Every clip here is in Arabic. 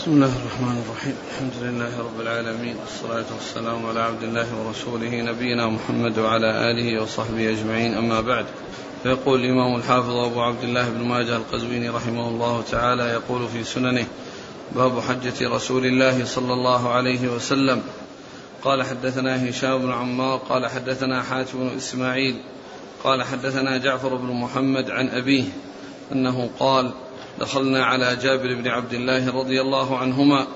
بسم الله الرحمن الرحيم. الحمد لله رب العالمين والصلاة والسلام على عبد الله ورسوله نبينا محمد وعلى آله وصحبه أجمعين. أما بعد فيقول الإمام الحافظ أبو عبد الله بن ماجه القزويني رحمه الله تعالى يقول في سننه باب حجة رسول الله صلى الله عليه وسلم قال حدثنا هشام بن عمار قال حدثنا حاتم بن إسماعيل قال حدثنا جعفر بن محمد عن أبيه أنه قال دخلنا على جابر بن عبد الله رضي الله عنهما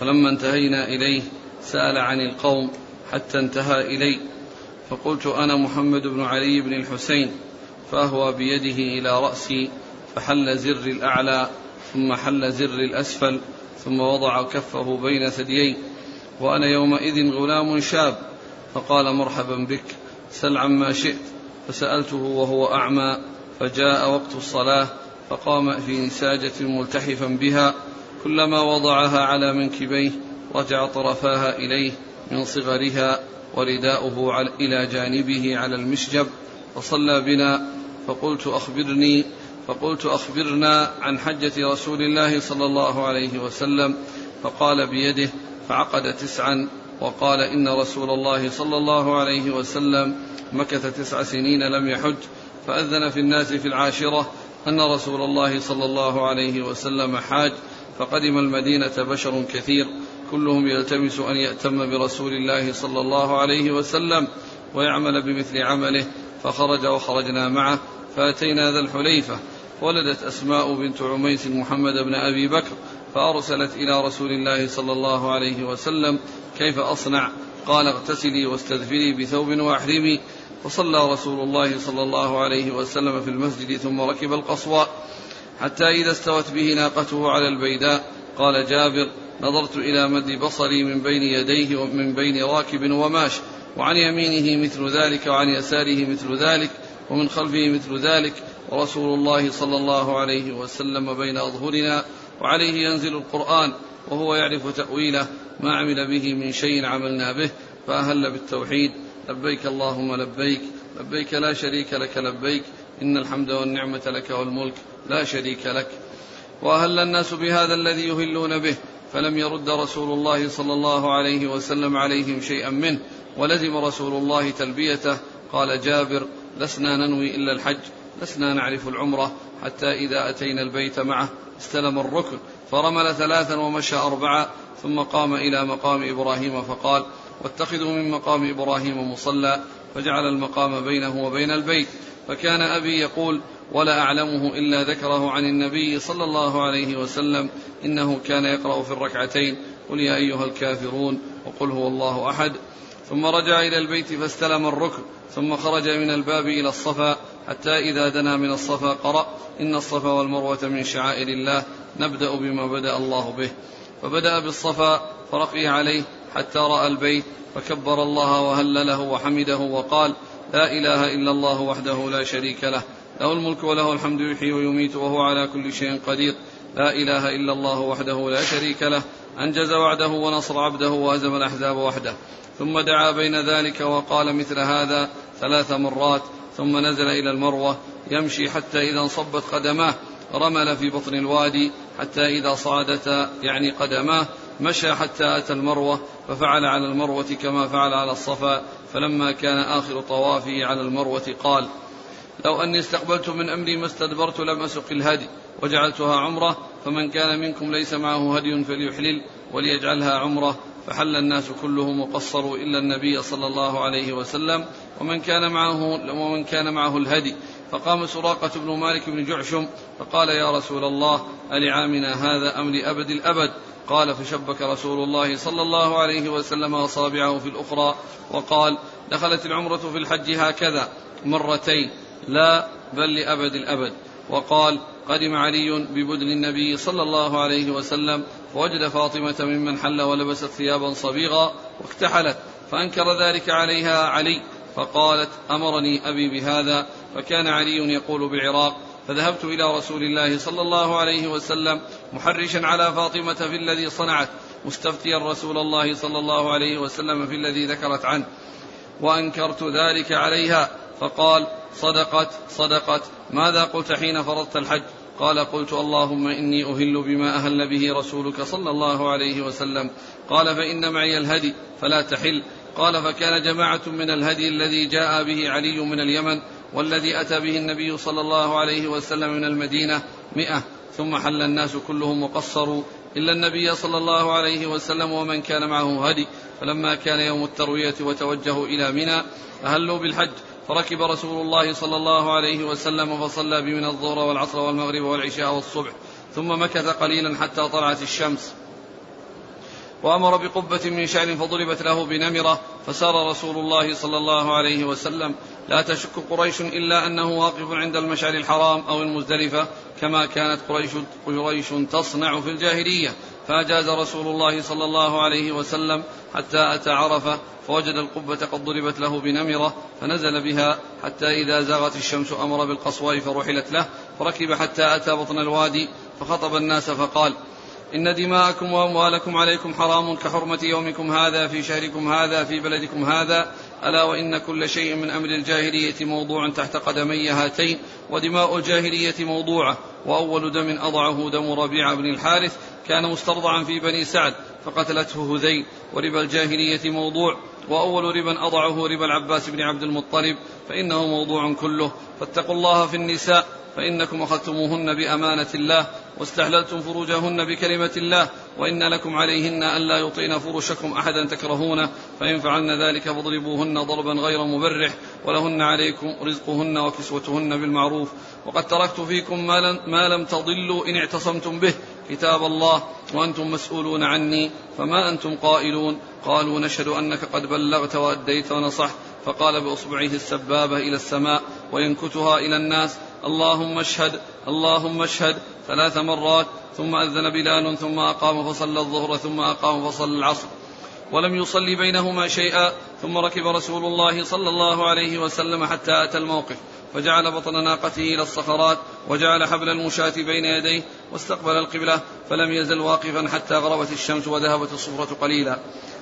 فلما انتهينا إليه سأل عن القوم حتى انتهى إلي فقلت أنا محمد بن علي بن الحسين فأهوى بيده إلى رأسي فحل زر الأعلى ثم حل زر الأسفل ثم وضع كفه بين ثديي وأنا يومئذ غلام شاب فقال مرحبا بك سل عما شئت فسألته وهو أعمى فجاء وقت الصلاة فقام في نساجة ملتحفا بها كلما وضعها على منكبيه رجع طرفاها إليه من صغرها ورداؤه إلى جانبه على المشجب فصلى بنا فقلت أخبرني فقلت أخبرنا عن حجة رسول الله صلى الله عليه وسلم فقال بيده فعقد تسعا وقال إن رسول الله صلى الله عليه وسلم مكث تسع سنين لم يحج فأذن في الناس في العاشرة أن رسول الله صلى الله عليه وسلم حاج فقدم المدينة بشر كثير كلهم يلتمس أن يأتم برسول الله صلى الله عليه وسلم ويعمل بمثل عمله فخرج وخرجنا معه فأتينا ذا الحليفة ولدت أسماء بنت عميس محمد بن أبي بكر فأرسلت إلى رسول الله صلى الله عليه وسلم كيف أصنع؟ قال اغتسلي واستذفري بثوب وأحرمي فصلى رسول الله صلى الله عليه وسلم في المسجد ثم ركب القصواء حتى إذا استوت به ناقته على البيداء. قال جابر نظرت إلى مد بصري من بين يديه ومن بين راكب وماش وعن يمينه مثل ذلك وعن يساره مثل ذلك ومن خلفه مثل ذلك. ورسول الله صلى الله عليه وسلم بين أظهرنا وعليه ينزل القرآن وهو يعرف تأويله ما عمل به من شيء عملنا به فأهل بالتوحيد. لبيك اللهم لبيك لبيك لا شريك لك لبيك إن الحمد والنعمة لك والملك لا شريك لك. وأهل الناس بهذا الذي يهلون به فلم يرد رسول الله صلى الله عليه وسلم عليهم شيئا منه ولزم رسول الله تلبيته قال جابر لسنا ننوي إلا الحج لسنا نعرف العمرة حتى إذا أتينا البيت معه استلم الركن فرمل ثلاثا ومشى أربعة ثم قام إلى مقام إبراهيم فقال واتخذوا من مقام إبراهيم مصلى فجعل المقام بينه وبين البيت. فكان أبي يقول ولا أعلمه إلا ذكره عن النبي صلى الله عليه وسلم إنه كان يقرأ في الركعتين. قل يا أيها الكافرون وقل هو الله أحد. ثم رجع إلى البيت فاستلم الركن ثم خرج من الباب إلى الصفا حتى إذا دنا من الصفا قرأ إن الصفا والمروة من شعائر الله نبدأ بما بدأ الله به. فبدأ بالصفا فرقي عليه حتى رأى البيت فكبر الله وهلله وحمده وقال لا إله إلا الله وحده لا شريك له له الملك وله الحمد يحيي ويميت وهو على كل شيء قدير. لا إله إلا الله وحده لا شريك له أنجز وعده ونصر عبده وهزم الأحزاب وحده. ثم دعا بين ذلك وقال مثل هذا ثلاث مرات ثم نزل إلى المروة يمشي حتى إذا انصبت قدماه رمل في بطن الوادي حتى إذا صعدتا يعني قدماه مشى حتى أتى المروة ففعل على المروة كما فعل على الصفا فلما كان آخر طوافه على المروة قال لو أني استقبلت من أمري ما استدبرت لم أسق الهدي وجعلتها عمرة فمن كان منكم ليس معه هدي فليحلل وليجعلها عمرة فحل الناس كلهم وقصروا إلا النبي صلى الله عليه وسلم ومن كان معه ومن كان معه الهدي. فقام سراقة بن مالك بن جعشم فقال يا رسول الله ألعامنا هذا أم لأبد الأبد؟ قال فشبك رسول الله صلى الله عليه وسلم أصابعه في الأخرى وقال دخلت العمرة في الحج هكذا مرتين لا بل لأبد الأبد. وقال قدم علي ببدن النبي صلى الله عليه وسلم فوجد فاطمة ممن حل ولبست ثيابا صبيغا واكتحلت فأنكر ذلك عليها علي فقالت أمرني أبي بهذا فكان علي يقول بالعراق فذهبت إلى رسول الله صلى الله عليه وسلم محرشا على فاطمة في الذي صنعت مستفتيا رسول الله صلى الله عليه وسلم في الذي ذكرت عنه. وأنكرت ذلك عليها فقال صدقت صدقت ماذا قلت حين فرضت الحج؟ قال قلت اللهم إني أهل بما أهل به رسولك صلى الله عليه وسلم. قال فإن معي الهدي فلا تحل. قال فكان جماعة من الهدي الذي جاء به علي من اليمن والذي أتى به النبي صلى الله عليه وسلم من المدينة مئة ثم حل الناس كلهم وقصروا إلا النبي صلى الله عليه وسلم ومن كان معه هدي. فلما كان يوم التروية وتوجهوا إلى منى أهلوا بالحج. فركب رسول الله صلى الله عليه وسلم فصلى بمن الظهر والعصر والمغرب والعشاء والصبح ثم مكث قليلا حتى طلعت الشمس. وأمر بقبة من شعر فضربت له بنمرة فسار رسول الله صلى الله عليه وسلم. لا تشك قريش إلا أنه واقف عند المشعر الحرام أو المزدلفة كما كانت قريش, قريش تصنع في الجاهلية. فأجاز رسول الله صلى الله عليه وسلم حتى أتى عرفة فوجد القبة قد ضربت له بنمرة فنزل بها حتى إذا زاغت الشمس أمر بالقصواء فرحلت له. فركب حتى أتى بطن الوادي فخطب الناس فقال إن دماءكم وأموالكم عليكم حرام كحرمة يومكم هذا في شهركم هذا في بلدكم هذا. ألا وإن كل شيء من أمر الجاهلية موضوع تحت قدمي هاتين ودماء الجاهلية موضوعة وأول دم أضعه دم ربيع بن الحارث كان مسترضعا في بني سعد فقتلته هذيل وربا الجاهلية موضوع وأول ربا أضعه ربا العباس بن عبد المطلب فإنه موضوع كله فاتقوا الله في النساء فإنكم أخذتموهن بأمانة الله واستحللتم فروجهن بكلمة الله وإن لكم عليهن ألا يطئن فرشكم أحدا تكرهونه فإن فعلن ذلك فاضربوهن ضربا غير مبرح ولهن عليكم رزقهن وكسوتهن بالمعروف. وقد تركت فيكم ما لم تضلوا إن اعتصمتم به كتاب الله وأنتم مسؤولون عني فما أنتم قائلون؟ قالوا نشهد أنك قد بلغت وأديت ونصحت. فقال بإصبعه السبابة إلى السماء وينكتها إلى الناس اللهم اشهد اللهم اشهد ثلاث مرات. ثم أذن بلال ثم أقام فصلى الظهر ثم أقام فصلى العصر ولم يصلي بينهما شيئا ثم ركب رسول الله صلى الله عليه وسلم حتى أتى الموقف فجعل بطن ناقته إلى الصخرات وجعل حبل المشاة بين يديه واستقبل القبلة فلم يزل واقفا حتى غربت الشمس وذهبت الصفرة قليلا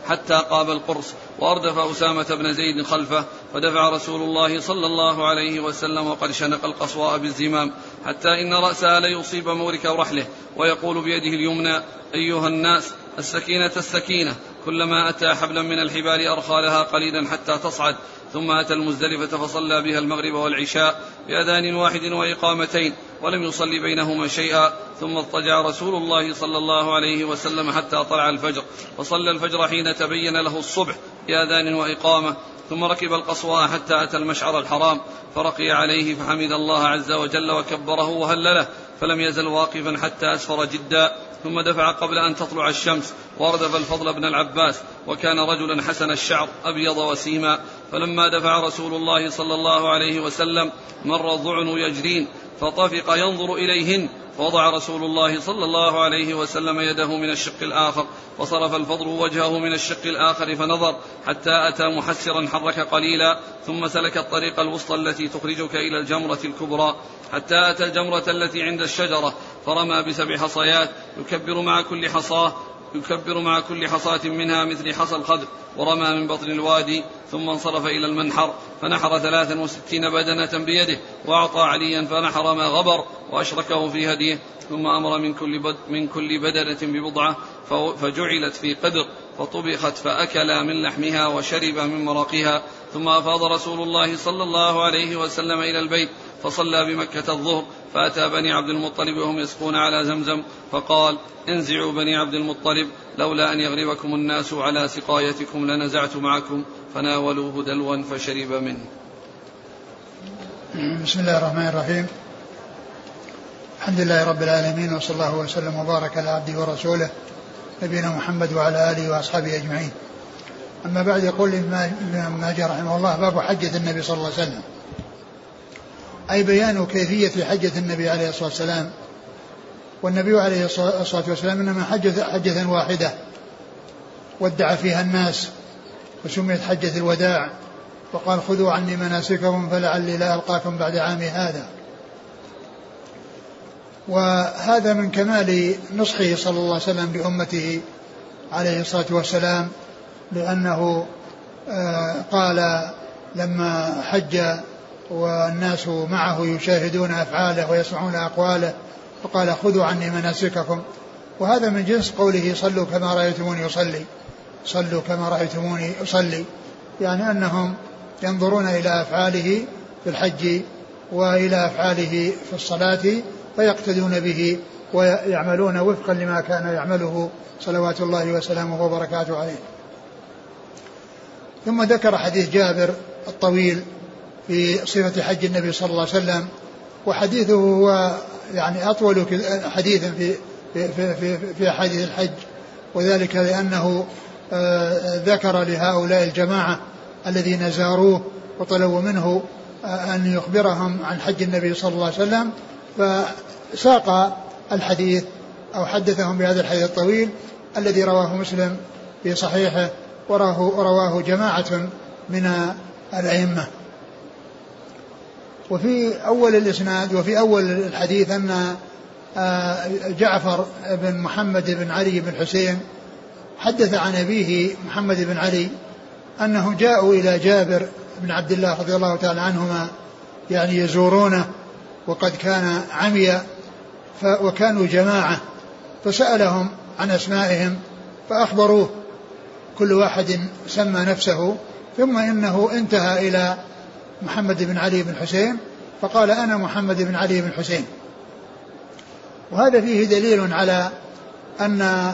حتى قاب القرص وأردف أسامة بن زيد خلفه فدفع رسول الله صلى الله عليه وسلم وقد شنق القصواء بالزمام حتى إن رأسها ليصيب مورك رحله ويقول بيده اليمنى أيها الناس السكينة السكينة. كلما أتى حبلا من الحبال أرخى لها قليلا حتى تصعد. ثم أتى المزدلفة فصلى بها المغرب والعشاء بأذان واحد وإقامتين ولم يصلي بينهما شيئا. ثم اضطجع رسول الله صلى الله عليه وسلم حتى طلع الفجر. وصلى الفجر حين تبين له الصبح بأذان وإقامة. ثم ركب القصواء حتى أتى المشعر الحرام فرقي عليه فحمد الله عز وجل وكبره وهلله فلم يزل واقفا حتى أسفر جدا ثم دفع قبل أن تطلع الشمس وأردف الفضل بن العباس وكان رجلا حسن الشعر أبيض وسيما فلما دفع رسول الله صلى الله عليه وسلم مر الضعن يجرين فطفق ينظر إليهن فوضع رسول الله صلى الله عليه وسلم يده من الشق الآخر فصرف الفضل وجهه من الشق الآخر فنظر حتى أتى محسرا حرك قليلا ثم سلك الطريق الوسطى التي تخرجك إلى الجمرة الكبرى. حتى أتى الجمرة التي عند الشجرة فرمى بسبع حصيات يكبر مع كل حصاة يكبر مع كل حصاة منها مثل حصى الخدر ورمى من بطن الوادي ثم انصرف إلى المنحر فنحر ثلاثا وستين بدنة بيده وأعطى عليا فنحر ما غبر وأشركه في هديه ثم أمر من كل, بد من كل بدنة ببضعة فجعلت في قدر فطبخت فأكلا من لحمها وشرب من مرقها ثم أفاض رسول الله صلى الله عليه وسلم إلى البيت فصلى بمكة الظهر فأتى بني عبد المطلب وهم يسقون على زمزم فقال انزعوا بني عبد المطلب لولا أن يغلبكم الناس على سقايتكم لنزعت معكم فناولوه دلوا فشرب منه. بسم الله الرحمن الرحيم. الحمد لله رب العالمين وصلى الله وسلم وبارك على عبده ورسوله نبينا محمد وعلى آله وأصحابه أجمعين. أما بعد يقول الامام ماجه رحمه الله باب حجة النبي صلى الله عليه وسلم. أي بيان كيفية حجة النبي عليه الصلاة والسلام. والنبي عليه الصلاة والسلام إنما حجه حجه واحدة ودع فيها الناس وسميت حجة الوداع وقال خذوا عني مناسككم فلعلي لا ألقاكم بعد عامي هذا. وهذا من كمال نصحه صلى الله عليه وسلم لأمته عليه الصلاة والسلام لأنه آه، قال لما حج والناس معه يشاهدون أفعاله ويسمعون أقواله وقال خذوا عني مناسككم. وهذا من جنس قوله صلوا كما رأيتموني أصلي صلوا كما رأيتموني أصلي يعني أنهم ينظرون إلى أفعاله في الحج وإلى أفعاله في الصلاة فيقتدون به ويعملون وفقا لما كان يعمله صلوات الله وسلامه وبركاته عليه. ثم ذكر حديث جابر الطويل في صفة حج النبي صلى الله عليه وسلم وحديثه هو يعني أطول حديث في في في في أحاديث الحج وذلك لأنه آه، ذكر لهؤلاء الجماعة الذين زاروه وطلبوا منه آه، أن يخبرهم عن حج النبي صلى الله عليه وسلم فساق الحديث أو حدثهم بهذا الحديث الطويل الذي رواه مسلم في صحيحه وراه رواه جماعة من الأئمة. وفي أول الإسناد وفي أول الحديث أن آه، جعفر بن محمد بن علي بن حسين حدث عن أبيه محمد بن علي أنهم جاءوا إلى جابر بن عبد الله رضي الله تعالى عنهما يعني يزورونه وقد كان عمي وكانوا جماعة فسألهم عن أسمائهم فأخبروه. كل واحد سمى نفسه ثم إنه انتهى إلى محمد بن علي بن حسين فقال أنا محمد بن علي بن حسين. وهذا فيه دليل على أن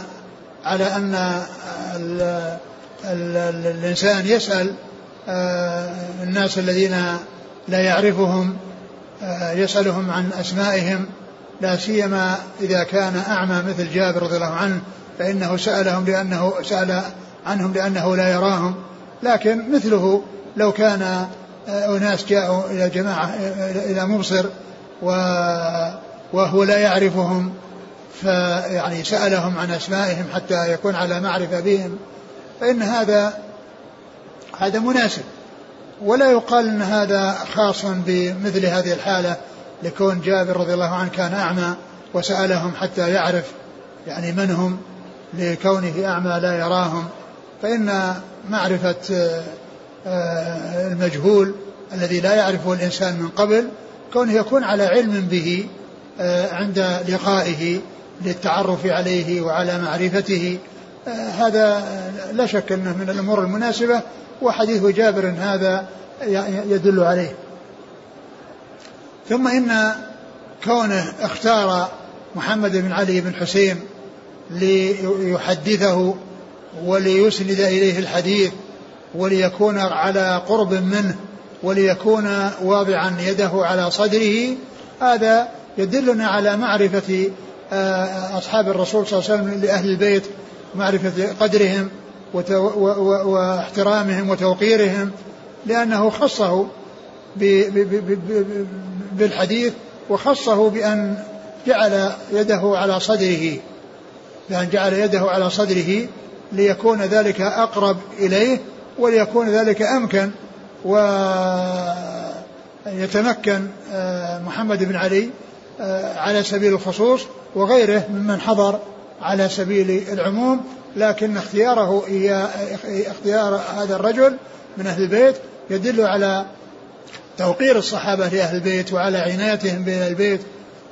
على أن ال ال ال الإنسان يسأل آه، الناس الذين لا يعرفهم يسألهم عن أسمائهم لا سيما إذا كان أعمى مثل جابر رضي الله عنه فإنه سألهم لأنه سأل عنهم لأنه لا يراهم. لكن مثله لو كان آه، أناس جاءوا إلى جماعة إلى مبصر وهو لا يعرفهم فيعني سألهم عن أسمائهم حتى يكون على معرفة بهم فإن هذا هذا مناسب. ولا يقال أن هذا خاص بمثل هذه الحالة لكون جابر رضي الله عنه كان أعمى وسألهم حتى يعرف يعني من هم لكونه أعمى لا يراهم. فإن معرفة آه، المجهول الذي لا يعرفه الإنسان من قبل كونه يكون على علم به آه، عند لقائه للتعرف عليه وعلى معرفته. آه، هذا لا شك أنه من الأمور المناسبة وحديث جابر هذا يدل عليه. ثم إن كونه اختار محمد بن علي بن حسين ليحدثه وليسند إليه الحديث وليكون على قرب منه وليكون واضعا يده على صدره هذا يدلنا على معرفة آه، أصحاب الرسول صلى الله عليه وسلم لأهل البيت معرفة قدرهم واحترامهم وتوقيرهم لأنه خصه بالحديث وخصه بأن جعل يده على صدره بأن جعل يده على صدره ليكون ذلك أقرب إليه وليكون ذلك أمكن ويتمكن آه، محمد بن علي آه، على سبيل الخصوص وغيره ممن حضر على سبيل العموم لكن اختياره اختيار هذا الرجل من أهل البيت يدل على توقير الصحابة لأهل البيت وعلى عنايتهم بأهل البيت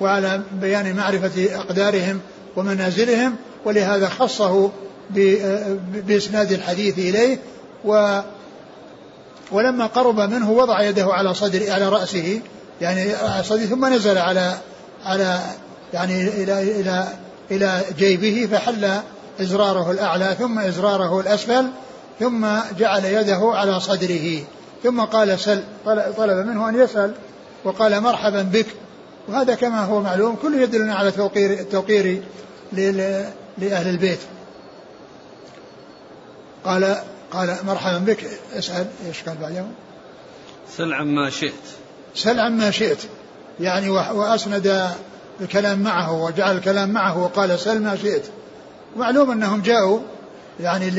وعلى بيان معرفة أقدارهم ومنازلهم ولهذا خصه بإسناد الحديث إليه و ولما قرب منه وضع يده على صدر على رأسه يعني على صدره ثم نزل على على يعني إلى إلى إلى جيبه فحل إزراره الأعلى ثم إزراره الأسفل ثم جعل يده على صدره. ثم قال سل طلب منه أن يسأل وقال مرحبا بك. وهذا كما هو معلوم كله يدلنا على توقير التوقير لأهل البيت. قال قال مرحبا بك اسأل إيش قال بعدهم سل عما شئت. سل عما شئت. يعني وأسند الكلام معه وجعل الكلام معه وقال سل ما شئت معلوم أنهم جاءوا يعني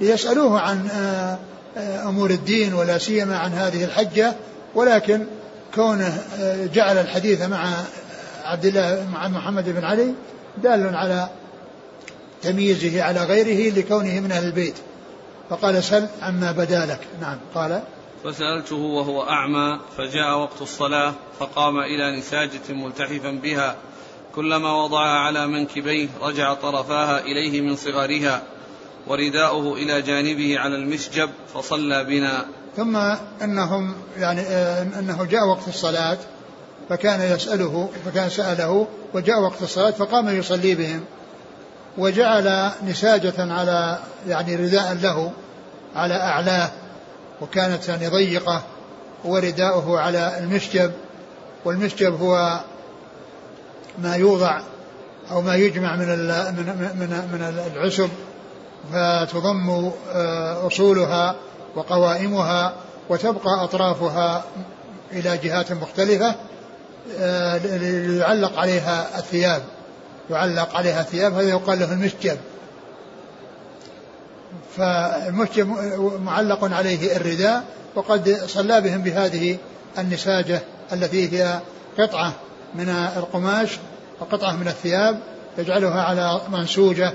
ليسألوه عن آه، آه، أمور الدين ولا سيما عن هذه الحجة ولكن كونه آه، جعل الحديث مع عبد الله مع محمد بن علي دال على تمييزه على غيره لكونه من أهل البيت فقال سل عما بدا لك نعم قال فسألته وهو أعمى فجاء وقت الصلاة فقام إلى نساجة ملتحفا بها. كلما وضعها على منكبيه رجع طرفاها إليه من صغرها ورداؤه إلى جانبه على المسجب فصلى بنا. ثم أنهم يعني آه، أنه جاء وقت الصلاة فكان يسأله فكان سأله وجاء وقت الصلاة فقام يصلي بهم. وجعل نساجة على يعني رداء له على أعلاه. وكانت يعني ضيقة ورداؤه على المشجب والمشجب هو ما يوضع أو ما يجمع من من من من العسب فتضم آه، أصولها وقوائمها وتبقى أطرافها إلى جهات مختلفة آه، ليعلق عليها الثياب. يعلق عليها ثياب هذا يقال له المشجب. فالمشجب معلق عليه الرداء وقد صلى بهم بهذه النساجة التي هي قطعة من القماش وقطعة من الثياب يجعلها على منسوجة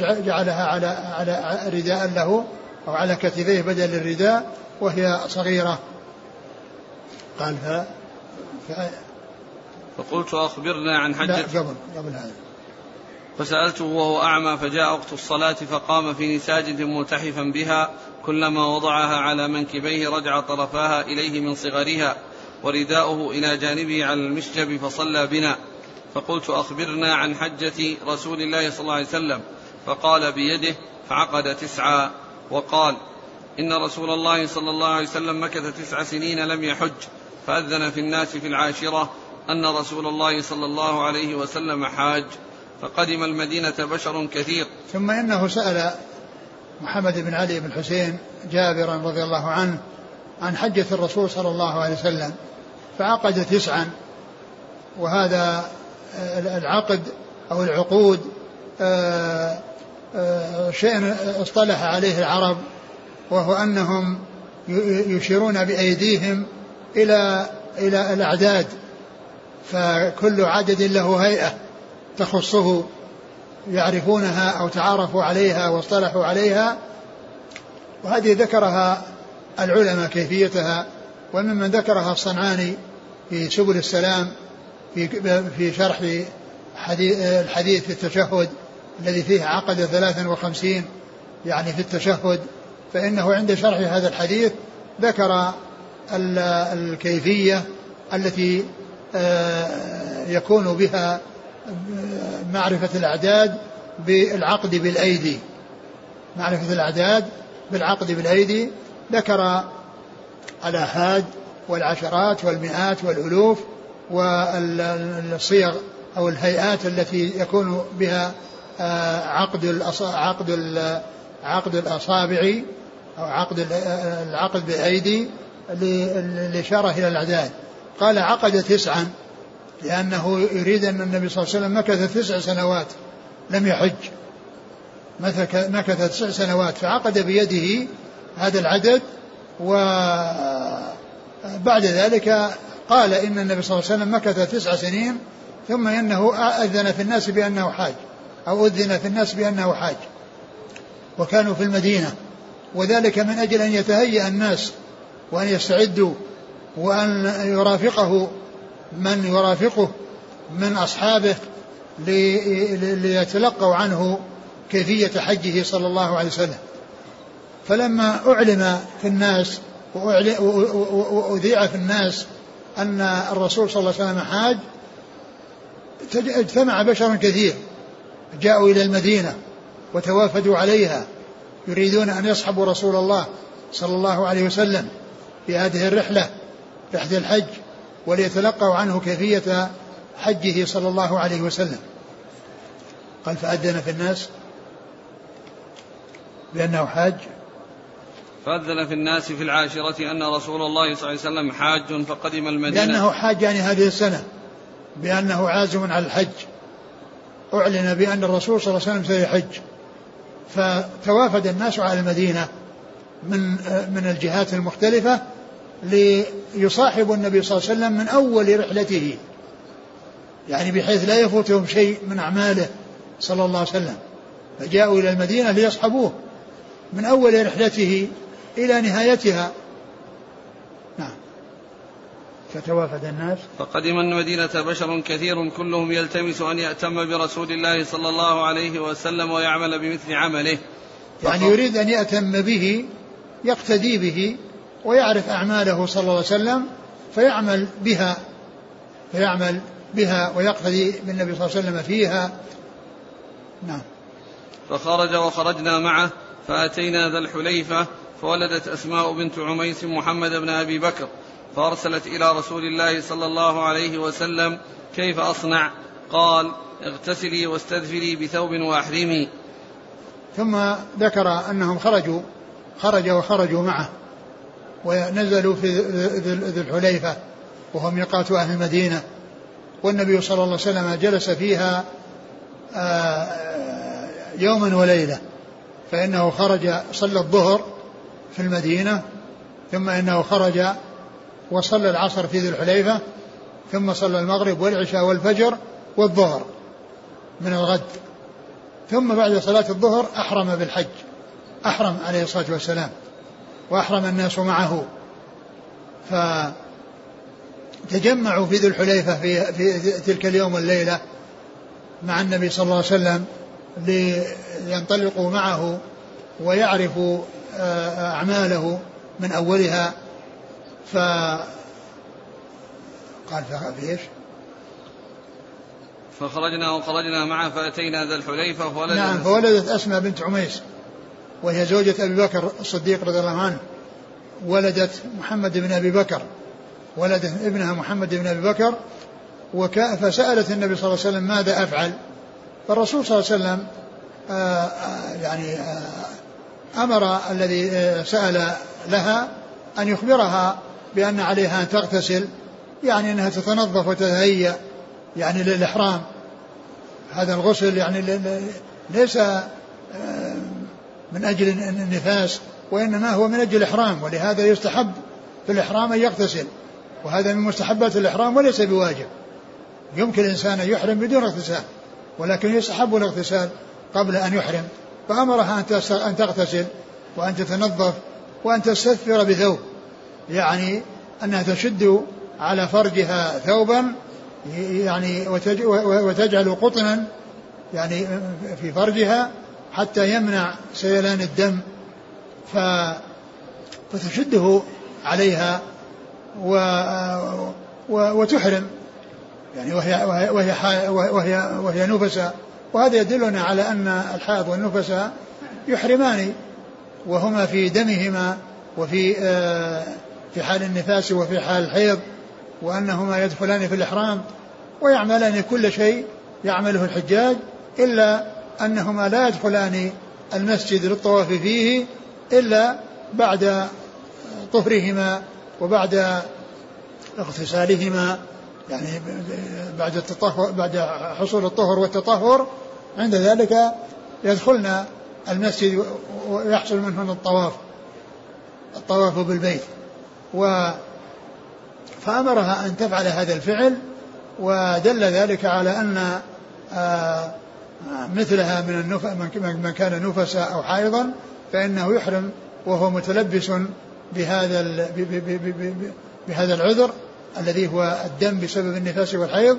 جعلها على على رداء له أو على كتفيه بدل الرداء وهي صغيرة. قال ف... ف... فقلت أخبرنا عن حجة لا قبل قبل هذا. فسألته وهو أعمى فجاء وقت الصلاة فقام في نساجة ملتحفا بها كلما وضعها على منكبيه رجع طرفاها إليه من صغرها ورداؤه إلى جانبه على المشجب فصلى بنا. فقلت أخبرنا عن حجة رسول الله صلى الله عليه وسلم. فقال بيده فعقد تسعا. وقال إن رسول الله صلى الله عليه وسلم مكث تسع سنين لم يحج. فأذن في الناس في العاشرة أن رسول الله صلى الله عليه وسلم حاج. فقدم المدينة بشر كثير. ثم إنه سأل محمد بن علي بن حسين جابرا رضي الله عنه عن حجة الرسول صلى الله عليه وسلم فعقد تسعا. وهذا العقد أو العقود آه، آه، شيء اصطلح عليه العرب وهو أنهم يشيرون بأيديهم إلى إلى الأعداد فكل عدد له هيئة. تخصه يعرفونها أو تعارفوا عليها واصطلحوا عليها وهذه ذكرها العلماء كيفيتها وممن ذكرها الصنعاني في سبل السلام في في شرح الحديث في التشهد الذي فيه عقد 53 يعني في التشهد فإنه عند شرح هذا الحديث ذكر الكيفية التي آه، يكون بها معرفة الأعداد بالعقد بالأيدي. معرفة الأعداد بالعقد بالأيدي. ذكر الآحاد والعشرات والمئات والألوف والصيغ أو الهيئات التي يكون بها آه، عقد عقد عقد الأصابع أو عقد العقد بالأيدي للإشارة إلى الأعداد. قال عقد تسعا. لأنه يريد أن النبي صلى الله عليه وسلم مكث تسع سنوات لم يحج. مكث تسع سنوات فعقد بيده هذا العدد وبعد ذلك قال إن النبي صلى الله عليه وسلم مكث تسع سنين ثم إنه أذن في الناس بأنه حاج أو أذن في الناس بأنه حاج. وكانوا في المدينة وذلك من أجل أن يتهيأ الناس وأن يستعدوا وأن يرافقه من يرافقه من أصحابه ليتلقوا عنه كيفية حجه صلى الله عليه وسلم. فلما أعلن في الناس وأذيع في الناس أن الرسول صلى الله عليه وسلم حاج اجتمع بشر كثير. جاءوا إلى المدينة وتوافدوا عليها يريدون أن يصحبوا رسول الله صلى الله عليه وسلم في هذه الرحلة رحلة الحج. وليتلقوا عنه كيفية حجه صلى الله عليه وسلم. قال فأذن في الناس بأنه حاج. فأذن في الناس في العاشرة أن رسول الله صلى الله عليه وسلم حاج فقدم المدينة. لأنه حاج يعني هذه السنة بأنه عازم على الحج. أعلن بأن الرسول صلى الله عليه وسلم سيحج. فتوافد الناس على المدينة من من الجهات المختلفة ليصاحبوا النبي صلى الله عليه وسلم من أول رحلته. يعني بحيث لا يفوتهم شيء من أعماله صلى الله عليه وسلم. فجاءوا إلى المدينة ليصحبوه. من أول رحلته إلى نهايتها. فتوافد الناس. فقدم المدينة بشر كثير كلهم يلتمس أن يأتم برسول الله صلى الله عليه وسلم ويعمل بمثل عمله. يعني يريد أن يأتم به يقتدي به ويعرف أعماله صلى الله عليه وسلم فيعمل بها فيعمل بها ويقتدي بالنبي صلى الله عليه وسلم فيها. نعم. فخرج وخرجنا معه فأتينا ذا الحليفة فولدت أسماء بنت عميس محمد بن أبي بكر فأرسلت إلى رسول الله صلى الله عليه وسلم كيف أصنع؟ قال اغتسلي واستدفري بثوب وأحرمي. ثم ذكر أنهم خرجوا خرج وخرجوا معه. ونزلوا في ذي الحليفة وهو ميقات أهل المدينة. والنبي صلى الله عليه وسلم جلس فيها آه، يوما وليلة فإنه خرج صلى الظهر في المدينة ثم إنه خرج وصلى العصر في ذي الحليفة ثم صلى المغرب والعشاء والفجر والظهر من الغد. ثم بعد صلاة الظهر أحرم بالحج أحرم عليه الصلاة والسلام. وأحرم الناس معه. فتجمعوا في ذي الحليفة في, في تلك اليوم والليلة مع النبي صلى الله عليه وسلم لينطلقوا معه ويعرفوا آه، أعماله من أولها. ف قال في إيش؟ فخرجنا وخرجنا معه فأتينا ذا الحليفة فولدت نعم فولدت أسماء بنت عميس. وهي زوجة أبي بكر الصديق رضي الله عنه. ولدت محمد بن أبي بكر. ولدت ابنها محمد بن أبي بكر. وكا فسألت النبي صلى الله عليه وسلم ماذا أفعل؟ فالرسول صلى الله عليه وسلم آه، آآ يعني آه، أمر الذي آه، سأل لها أن يخبرها بأن عليها أن تغتسل يعني أنها تتنظف وتتهيأ يعني للإحرام. هذا الغسل يعني ليس من أجل النفاس وإنما هو من أجل الإحرام ولهذا يستحب في الإحرام أن يغتسل. وهذا من مستحبات الإحرام وليس بواجب. يمكن الإنسان أن يحرم بدون اغتسال ولكن يستحب الاغتسال قبل أن يحرم. فأمرها أن تغتسل وأن تتنظف وأن تستثفر بثوب. يعني أنها تشد على فرجها ثوبا يعني وتجعل قطنا يعني في فرجها حتى يمنع سيلان الدم ف فتشده عليها و وتحرم. يعني وهي وهي وهي وهي نفساء وهذا يدلنا على أن الحائض والنفساء يحرمان وهما في دمهما وفي آه، في حال النفاس وفي حال الحيض وأنهما يدخلان في الإحرام ويعملان كل شيء يعمله الحجاج إلا أنهما لا يدخلان المسجد للطواف فيه إلا بعد طهرهما وبعد اغتسالهما يعني بعد التطهر بعد حصول الطهر والتطهر عند ذلك يدخلن المسجد ويحصل منهن الطواف الطواف بالبيت. و فأمرها أن تفعل هذا الفعل ودل ذلك على أن آه، مثلها من النف... من كان نفسا أو حائضا فإنه يحرم وهو متلبس بهذا. بهذا العذر الذي هو الدم بسبب النفاس والحيض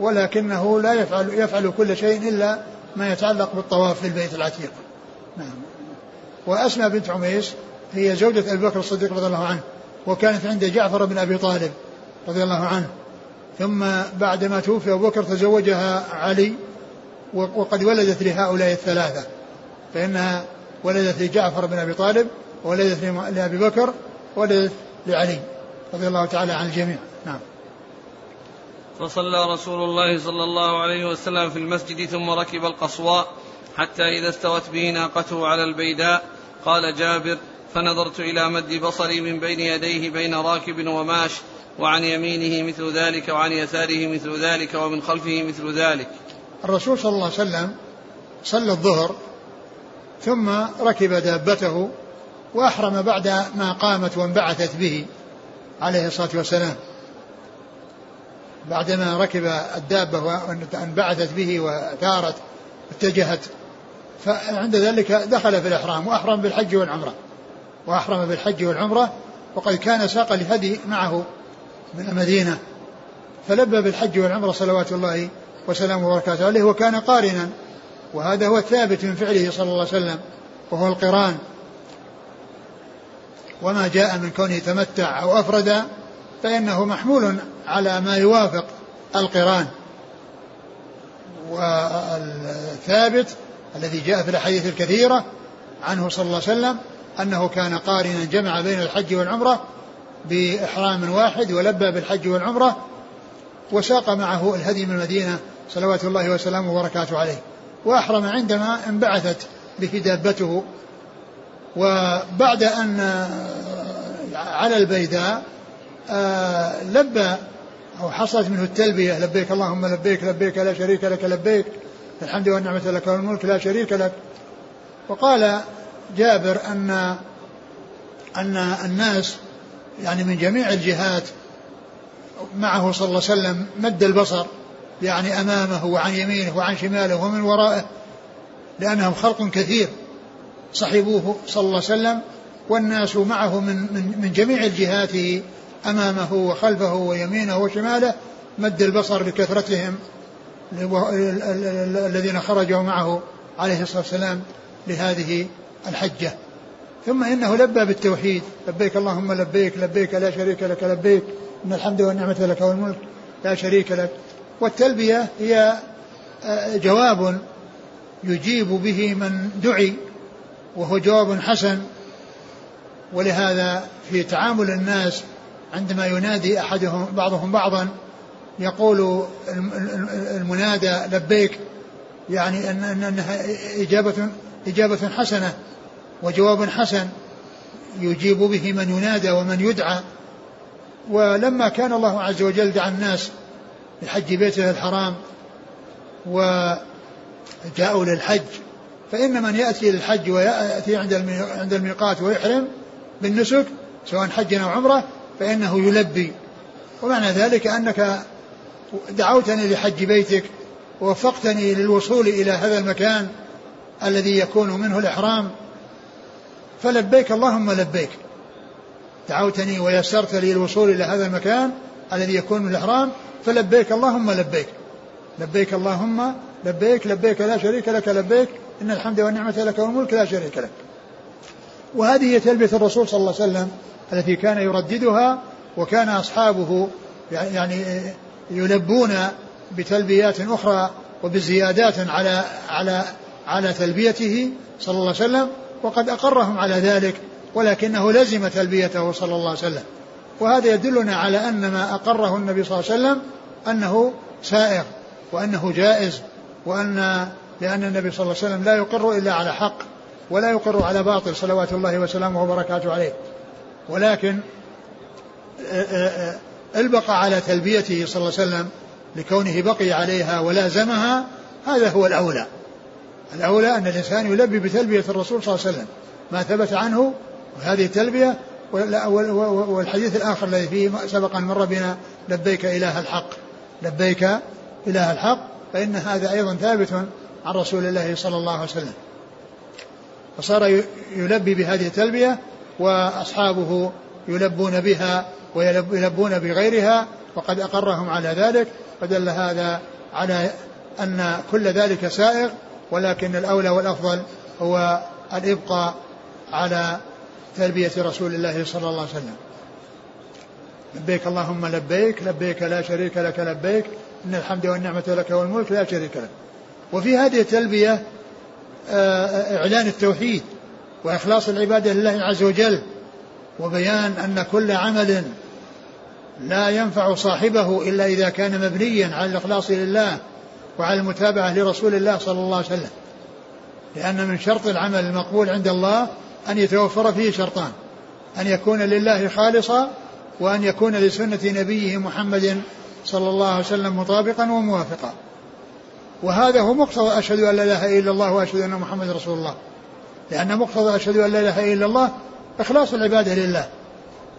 ولكنه لا يفعل يفعل كل شيء إلا ما يتعلق بالطواف في البيت العتيق. نعم. وأسماء بنت عميس هي زوجة أبي بكر الصديق رضي الله عنه وكانت عند جعفر بن أبي طالب رضي الله عنه ثم بعدما توفي أبو بكر تزوجها علي وقد ولدت لهؤلاء الثلاثة فإنها ولدت لجعفر بن أبي طالب وولدت لأبي بكر وولدت لعلي رضي الله تعالى عن الجميع. نعم. فصلى رسول الله صلى الله عليه وسلم في المسجد ثم ركب القصواء حتى إذا استوت به ناقته على البيداء قال جابر فنظرت إلى مد بصري من بين يديه بين راكب وماش وعن يمينه مثل ذلك وعن يساره مثل ذلك ومن خلفه مثل ذلك. الرسول صلى الله عليه وسلم صلى الظهر ثم ركب دابته وأحرم بعد ما قامت وانبعثت به عليه الصلاة والسلام. بعدما ركب الدابة وانبعثت به وثارت اتجهت فعند ذلك دخل في الإحرام وأحرم بالحج والعمرة. وأحرم بالحج والعمرة وقد كان ساق الهدي معه من المدينة. فلبى بالحج والعمرة صلوات الله وسلامه وبركاته عليه وكان قارنا. وهذا هو الثابت من فعله صلى الله عليه وسلم وهو القران. وما جاء من كونه تمتع أو أفرد فإنه محمول على ما يوافق القران. والثابت الذي جاء في الأحاديث الكثيرة عنه صلى الله عليه وسلم أنه كان قارنا جمع بين الحج والعمرة بإحرام واحد ولبى بالحج والعمرة وساق معه الهدي من المدينة صلوات الله وسلامه وبركاته عليه. وأحرم عندما انبعثت به دابته. وبعد أن على البيداء آه، لبى أو حصلت منه التلبية لبيك اللهم لبيك لبيك لا شريك لك لبيك الحمد والنعمة لك والملك لا شريك لك. وقال جابر أن أن الناس يعني من جميع الجهات معه صلى الله عليه وسلم مد البصر يعني أمامه وعن يمينه وعن شماله ومن ورائه لأنهم خلق كثير صحبوه صلى الله عليه وسلم والناس معه من, من, من جميع الجهات أمامه وخلفه ويمينه وشماله مد البصر لكثرتهم الذين خرجوا معه عليه الصلاة والسلام لهذه الحجة. ثم إنه لبى بالتوحيد لبيك اللهم لبيك لبيك لا شريك لك لبيك إن الحمد والنعمة لك والملك لا شريك لك. والتلبية هي آه، جواب يجيب به من دعي وهو جواب حسن. ولهذا في تعامل الناس عندما ينادي احدهم بعضهم بعضا يقول المنادى لبيك يعني ان أنها إجابة إجابة حسنة وجواب حسن يجيب به من ينادى ومن يدعى. ولما كان الله عز وجل دعا الناس لحج بيته الحرام وجاءوا للحج فإن من يأتي للحج ويأتي عند الميقات ويحرم بالنسك سواء حج أو عمرة فإنه يلبي. ومعنى ذلك أنك دعوتني لحج بيتك ووفقتني للوصول إلى هذا المكان الذي يكون منه الإحرام فلبيك اللهم لبيك. دعوتني ويسرت لي الوصول إلى هذا المكان الذي يكون من الإحرام فلبيك اللهم لبيك. لبيك اللهم لبيك لبيك لا شريك لك لبيك. إن الحمد والنعمة لك والملك لا شريك لك. وهذه هي تلبية الرسول صلى الله عليه وسلم التي كان يرددها وكان أصحابه يعني يلبون بتلبيات أخرى وبزيادات على على على تلبيته صلى الله عليه وسلم وقد أقرهم على ذلك. ولكنه لزم تلبيته صلى الله عليه وسلم. وهذا يدلنا على أن ما أقره النبي صلى الله عليه وسلم أنه سائغ وأنه جائز وأن لأن النبي صلى الله عليه وسلم لا يقر إلا على حق ولا يقر على باطل صلوات الله وسلامه وبركاته عليه. ولكن البقى على تلبيته صلى الله عليه وسلم لكونه بقي عليها ولازمها هذا هو الأولى. الأولى أن الإنسان يلبي بتلبية الرسول صلى الله عليه وسلم ما ثبت عنه وهذه التلبية والحديث الآخر الذي فيه سبق أن مر بنا لبيك إله الحق. لبيك إله الحق فإن هذا أيضا ثابت عن رسول الله صلى الله عليه وسلم. فصار يلبي بهذه التلبية وأصحابه يلبون بها ويلبون بغيرها وقد أقرهم على ذلك. فدل هذا على أن كل ذلك سائغ ولكن الأولى والأفضل هو الإبقاء على تلبية رسول الله صلى الله عليه وسلم. لبيك اللهم لبيك لبيك لا شريك لك لبيك. إن الحمد والنعمة لك والملك لا شريك لك. وفي هذه التلبية آه، إعلان التوحيد وإخلاص العبادة لله عز وجل وبيان أن كل عمل لا ينفع صاحبه إلا إذا كان مبنيا على الإخلاص لله وعلى المتابعة لرسول الله صلى الله عليه وسلم. لأن من شرط العمل المقبول عند الله أن يتوفر فيه شرطان. أن يكون لله خالصا وأن يكون لسنة نبيه محمد صلى الله عليه وسلم مطابقا وموافقا. وهذا هو مقتضى أشهد أن لا إله إلا الله وأشهد أن محمد رسول الله. لأن مقتضى أشهد أن لا إله إلا الله إخلاص العبادة لله.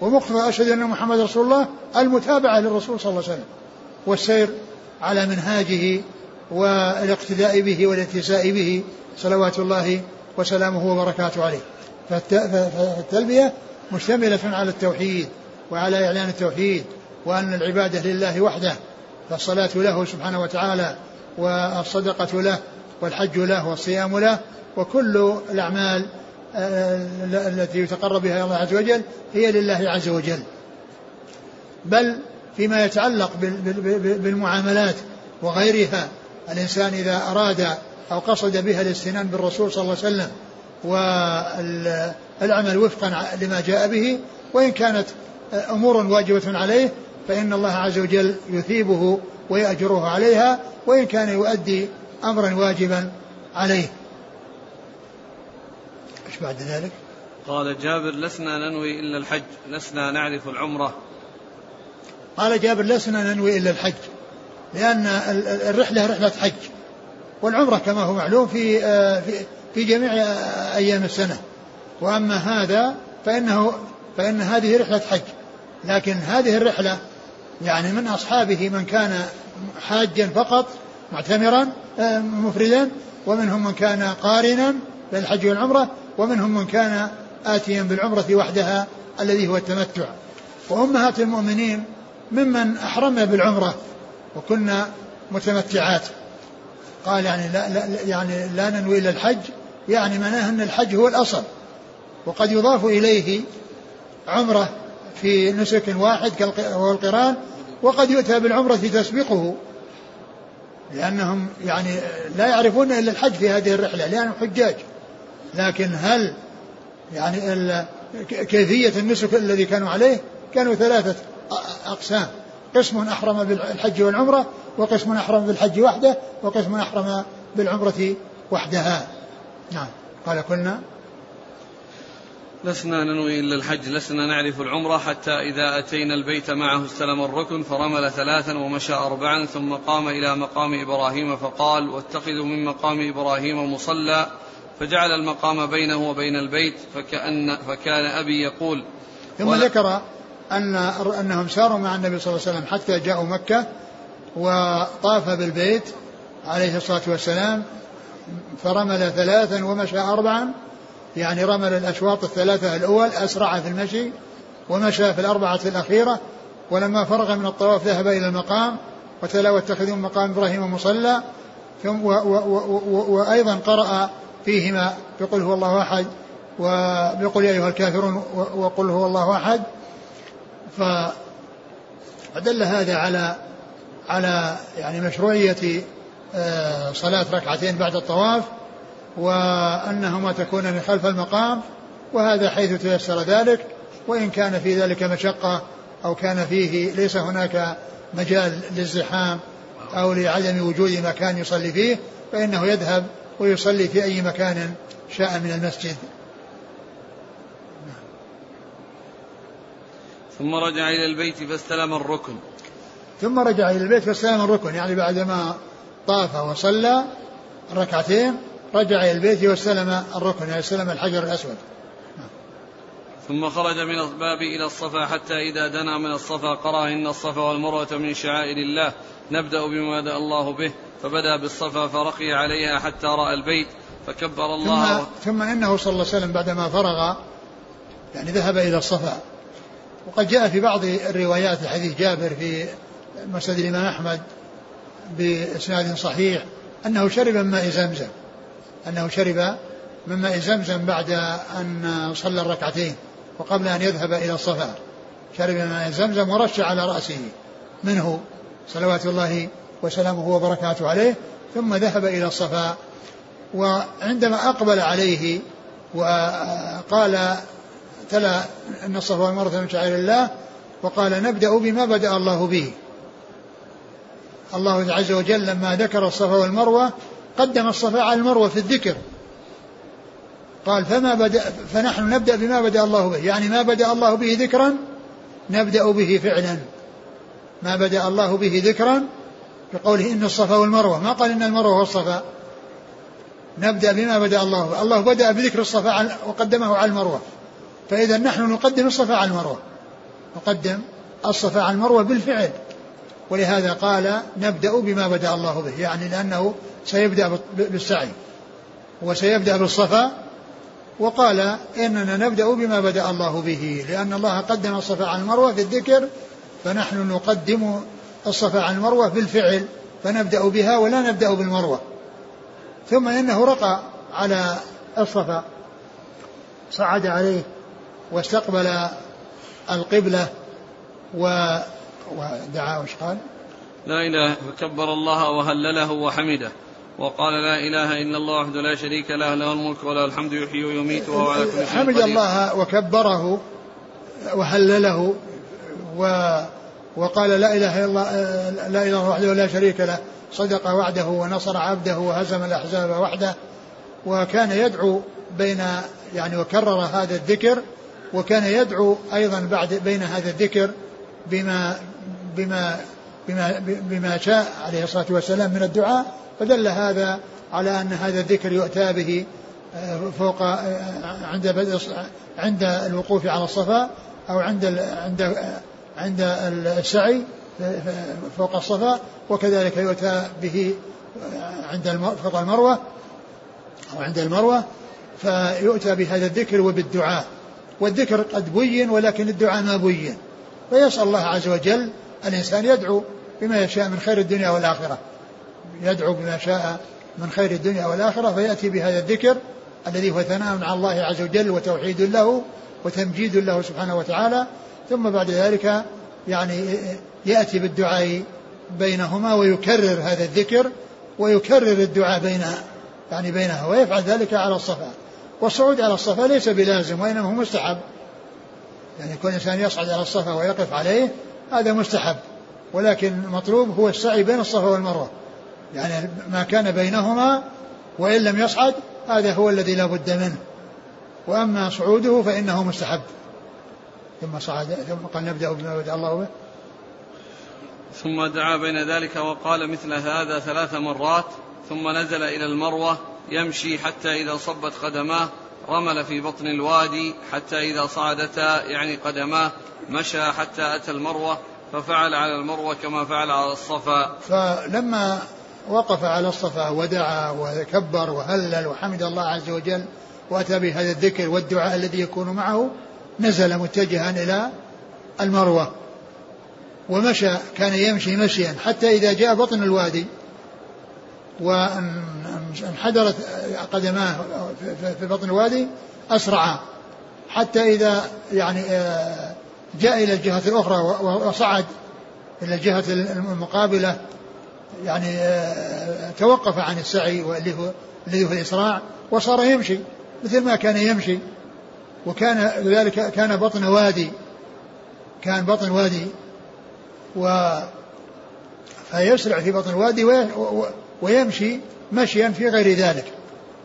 ومقتضى أشهد أن محمد رسول الله المتابعة للرسول صلى الله عليه وسلم. والسير على منهاجه والاقتداء به والاتساء به صلوات الله وسلامه وبركاته عليه. فالتلبية مشتملة على التوحيد وعلى إعلان التوحيد وأن العبادة لله وحده فالصلاة له سبحانه وتعالى والصدقة له والحج له والصيام له وكل الأعمال آه، التي يتقرب بها الله عز وجل هي لله عز وجل. بل فيما يتعلق بالمعاملات وغيرها الإنسان إذا أراد أو قصد بها الاستنان بالرسول صلى الله عليه وسلم والعمل وفقا لما جاء به وإن كانت أمور واجبة عليه فإن الله عز وجل يثيبه ويأجره عليها وإن كان يؤدي أمرا واجبا عليه إيش بعد ذلك؟ قال جابر لسنا ننوي إلا الحج لسنا نعرف العمرة قال جابر لسنا ننوي إلا الحج لأن الرحلة رحلة حج والعمرة كما هو معلوم في آه، في في جميع أيام السنة. وأما هذا فإنه فإن هذه رحلة حج. لكن هذه الرحلة يعني من أصحابه من كان حاجا فقط معتمرا آه، مفردا ومنهم من كان قارنا للحج والعمرة ومنهم من كان آتيا بالعمرة وحدها الذي هو التمتع. وأمهات المؤمنين ممن أحرمنا بالعمرة وكنا متمتعات. قال يعني لا, لا يعني لا ننوي إلا الحج يعني معناه أن الحج هو الأصل وقد يضاف إليه عمرة في نسك واحد وهو القران وقد يؤتى بالعمرة تسبقه لأنهم يعني لا يعرفون إلا الحج في هذه الرحلة لأنهم حجاج. لكن هل يعني كيفية النسك الذي كانوا عليه؟ كانوا ثلاثة أقسام. قسم أحرم بالحج والعمرة وقسم أحرم بالحج وحده وقسم أحرم بالعمرة وحدها. نعم. قال كنا. لسنا ننوي إلا الحج لسنا نعرف العمرة حتى إذا أتينا البيت معه استلم الركن فرمل ثلاثا ومشى أربعا ثم قام إلى مقام إبراهيم فقال واتخذوا من مقام إبراهيم مصلى فجعل المقام بينه وبين البيت فكأن فكان أبي يقول ثم ذكر أن أنهم ساروا مع النبي صلى الله عليه وسلم حتى جاءوا مكة وطاف بالبيت عليه الصلاة والسلام فرمل ثلاثا ومشى أربعا يعني رمل الأشواط الثلاثة الأول أسرع في المشي ومشى في الأربعة الأخيرة ولما فرغ من الطواف ذهب إلى المقام وتلا واتخذوا مقام إبراهيم مصلى ثم وأيضا قرأ فيهما بقل هو الله أحد وبقل يا أيها الكافرون وقل هو الله أحد. فدل هذا على على يعني مشروعية صلاة ركعتين بعد الطواف وأنهما تكون من خلف المقام وهذا حيث تيسر ذلك وإن كان في ذلك مشقة أو كان فيه ليس هناك مجال للزحام أو لعدم وجود مكان يصلي فيه فإنه يذهب ويصلي في أي مكان شاء من المسجد. ثم رجع إلى البيت فاستلم الركن. ثم رجع إلى البيت فاستلم الركن يعني بعدما طاف وصلى ركعتين رجع إلى البيت واستلم الركن يعني استلم الحجر الأسود. ثم خرج من الباب إلى الصفا حتى إذا دنا من الصفا قرأ إن الصفا والمروة من شعائر الله. نبدأ بما بدأ الله به فبدأ بالصفا فرقي عليها حتى رأى البيت فكبر الله ثم, ثم إنه صلى الله عليه وسلم بعدما فرغ يعني ذهب إلى الصفا. وقد جاء في بعض الروايات حديث جابر في مسند الإمام أحمد بإسناد صحيح أنه شرب من ماء زمزم أنه شرب من ماء زمزم بعد أن صلى الركعتين وقبل أن يذهب إلى الصفا. شرب من ماء زمزم ورش على رأسه منه صلوات الله وسلامه وبركاته عليه ثم ذهب إلى الصفا. وعندما أقبل عليه وقال تلا أن الصفا والمروة من شعائر الله وقال نبدأ بما بدأ الله به. الله عز وجل لما ذكر الصفا والمروة قدم الصفا على المروة في الذكر. قال فما بدأ فنحن نبدأ بما بدأ الله به يعني ما بدأ الله به ذكرا نبدأ به فعلا. ما بدأ الله به ذكرا بقوله إن الصفا والمروة ما قال إن المروة والصفا نبدأ بما بدأ الله به الله بدأ بذكر الصفا وقدمه على المروة. فإذا نحن نقدم الصفا على المروة. نقدم الصفا على المروة بالفعل. ولهذا قال نبدأ بما بدأ الله به يعني لأنه سيبدأ بالسعي وسيبدأ بالصفا وقال إننا نبدأ بما بدأ الله به لأن الله قدم الصفا على المروة في الذكر فنحن نقدم الصفا عن المروة بالفعل فنبدأ بها ولا نبدأ بالمروة. ثم إنه رقى على الصفا صعد عليه واستقبل القبلة و ودعا وش قال؟ لا إله فكبر الله وهلله وحمده. وقال لا إله إلا الله وحده لا شريك له له الملك وله الحمد يحيي ويميت وهو على كل شيء حمد الله وكبره وهلله و وقال لا إله إلا الله لا إله إلا الله وحده لا شريك له. صدق وعده ونصر عبده وهزم الأحزاب وحده. وكان يدعو بين يعني وكرر هذا الذكر وكان يدعو أيضا بعد بين هذا الذكر بما بما بما بما شاء عليه الصلاة والسلام من الدعاء فدل هذا على أن هذا الذكر يؤتى به آه، فوق آه، عند بدء عند الوقوف على الصفا أو عند عند عند السعي فوق الصفا وكذلك يؤتى به عند فوق المروة أو عند المروة فيؤتى بهذا الذكر وبالدعاء. والذكر قد بين ولكن الدعاء ما بين. فيسأل الله عز وجل الإنسان يدعو بما يشاء من خير الدنيا والآخرة. يدعو بما شاء من خير الدنيا والآخرة فيأتي بهذا الذكر الذي هو ثناء على الله عز وجل وتوحيد له وتمجيد له سبحانه وتعالى. ثم بعد ذلك يعني يأتي بالدعاء بينهما ويكرر هذا الذكر ويكرر الدعاء بين يعني بينها ويفعل ذلك على الصفا. والصعود على الصفا ليس بلازم وإنما هو مستحب. يعني كل إنسان يصعد على الصفا ويقف عليه هذا مستحب ولكن المطلوب هو السعي بين الصفا والمروة. يعني ما كان بينهما وإن لم يصعد هذا هو الذي لا بد منه. وأما صعوده فإنه مستحب. ثم صعد ثم قال نبدأ بما بدأ الله به. ثم دعا بين ذلك وقال مثل هذا ثلاث مرات ثم نزل إلى المروة يمشي حتى إذا صبت قدماه رمل في بطن الوادي حتى إذا صعدتا يعني قدماه مشى حتى أتى المروة ففعل على المروة كما فعل على الصفا. فلما وقف على الصفا ودعا وكبر وهلل وحمد الله عز وجل وأتى بهذا الذكر والدعاء الذي يكون معه نزل متجها إلى المروة. ومشى كان يمشي مشيا حتى إذا جاء بطن الوادي. وانحدرت قدماه في بطن الوادي أسرع حتى إذا يعني آه، جاء إلى الجهة الأخرى وصعد إلى الجهة المقابلة يعني آه، توقف عن السعي واللي هو الذي هو الإسراع وصار يمشي مثل ما كان يمشي. وكان ذلك كان بطن وادي كان بطن وادي و فيسرع في بطن الوادي ويمشي مشيا في غير ذلك.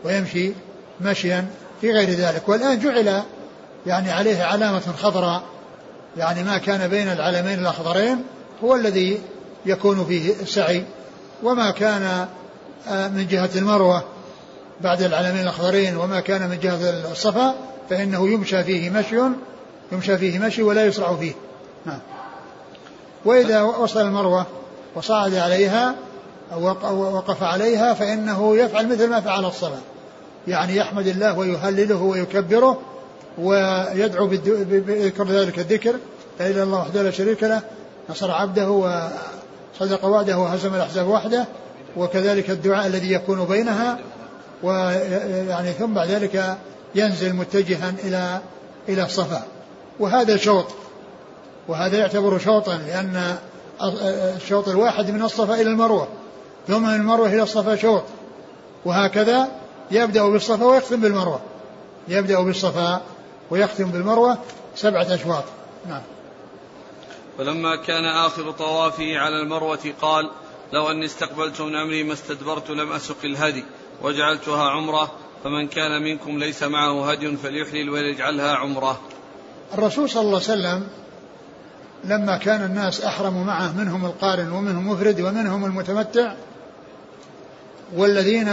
ويمشي مشيا في غير ذلك. والآن جعل يعني عليه علامة خضراء. يعني ما كان بين العلمين الأخضرين هو الذي يكون فيه السعي. وما كان آه، من جهة المروة بعد العلمين الأخضرين وما كان من جهة الصفا فإنه يمشى فيه مشي يمشى فيه مشي ولا يسرع فيه. نعم. وإذا وصل المروة وصعد عليها وقف عليها فإنه يفعل مثل ما فعل الصلاة. يعني يحمد الله ويهلله ويكبره ويدعو بذكر ذلك الذكر لا إله إلا الله وحده لا شريك له نصر عبده وصدق وعده وهزم الأحزاب وحده وكذلك الدعاء الذي يكون بينها ويعني ثم بعد ذلك ينزل متجها إلى إلى الصفا. وهذا شوط وهذا يعتبر شوطا لأن الشوط الواحد من الصفا إلى المروة. ثم من المروة إلى الصفا شوط وهكذا يبدأ بالصفا ويختم بالمروة. يبدأ بالصفا ويختم بالمروة سبعة أشواط. نعم. فلما كان آخر طوافه على المروة قال لو أني استقبلت من أمري ما استدبرت لم أسق الهدي وجعلتها عمرة فمن كان منكم ليس معه هدي فليحلل وليجعلها عمرة. الرسول صلى الله عليه وسلم لما كان الناس أحرموا معه منهم القارن ومنهم مفرد ومنهم المتمتع والذين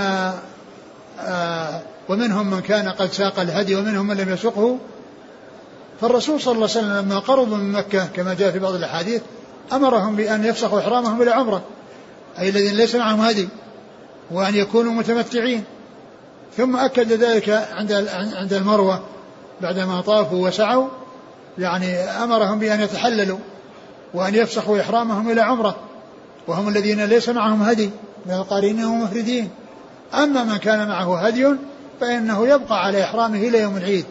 آه ومنهم من كان قد ساق الهدي ومنهم من لم يسقه فالرسول صلى الله عليه وسلم لما قربوا من مكة كما جاء في بعض الأحاديث أمرهم بأن يفسخوا إحرامهم إلى عمرة أي الذين ليس معهم هدي وأن يكونوا متمتعين. ثم أكد ذلك عند عند المروة بعدما طافوا وسعوا يعني أمرهم بأن يتحللوا وأن يفسخوا إحرامهم إلى عمرة وهم الذين ليس معهم هدي. من القارنين والمفردين أما من كان معه هدي فإنه يبقى على إحرامه إلى يوم العيد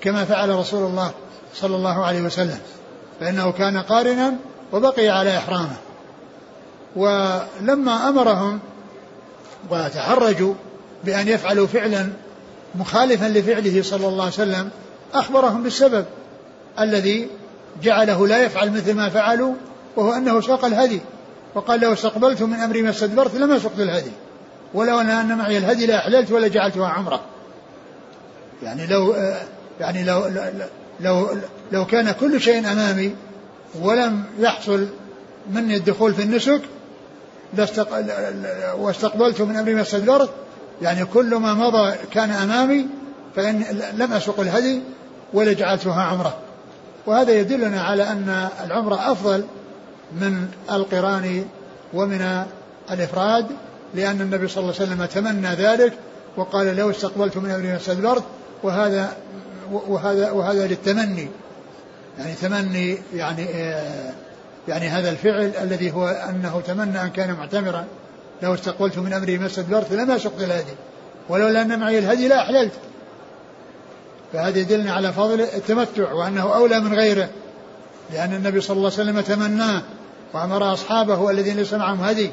كما فعل رسول الله صلى الله عليه وسلم. فإنه كان قارنا وبقي على إحرامه. ولما أمرهم وتحرجوا بأن يفعلوا فعلا مخالفا لفعله صلى الله عليه وسلم أخبرهم بالسبب الذي جعله لا يفعل مثل ما فعلوا وهو أنه ساق الهدي. وقال لو استقبلت من أمري ما استدبرت لما سقت الهدي. ولو أن معي الهدي لأحللت ولا جعلتها عمرة. يعني لو يعني لو لو لو كان كل شيء أمامي ولم يحصل مني الدخول في النسك واستقبلت من أمري ما استدبرت يعني كل ما مضى كان أمامي فإن لم أسق الهدي ولا جعلتها عمرة. وهذا يدلنا على أن العمرة أفضل من القران ومن الإفراد لأن النبي صلى الله عليه وسلم تمنى ذلك وقال لو استقبلت من أمري ما استدبرت وهذا وهذا وهذا للتمني. يعني تمني يعني آه، يعني هذا الفعل الذي هو أنه تمنى أن كان معتمرا. لو استقبلت من أمري ما استدبرت لما سقت الهدي. ولولا ان معي الهدي لا أحللت. فهذا يدلنا على فضل التمتع وأنه أولى من غيره. لأن النبي صلى الله عليه وسلم تمناه. وأمر أصحابه الذين ليس معهم هدي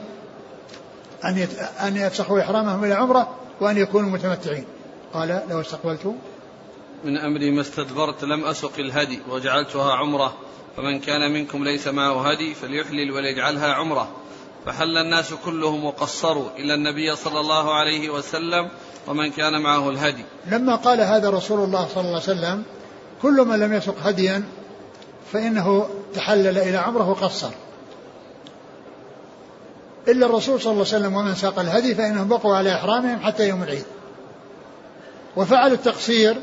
أن أن يفسخوا إحرامهم إلى عمرة وأن يكونوا متمتعين. قال لو استقبلت. من أمري ما استدبرت لم أسق الهدي وجعلتها عمرة فمن كان منكم ليس معه هدي فليحلل وليجعلها عمرة. فحل الناس كلهم وقصروا إلى النبي صلى الله عليه وسلم ومن كان معه الهدي. لما قال هذا رسول الله صلى الله عليه وسلم كل من لم يسق هديا فإنه تحلل إلى عمرة وقصر. إلا الرسول صلى الله عليه وسلم ومن ساق الهدي فإنهم بقوا على إحرامهم حتى يوم العيد. وفعلوا التقصير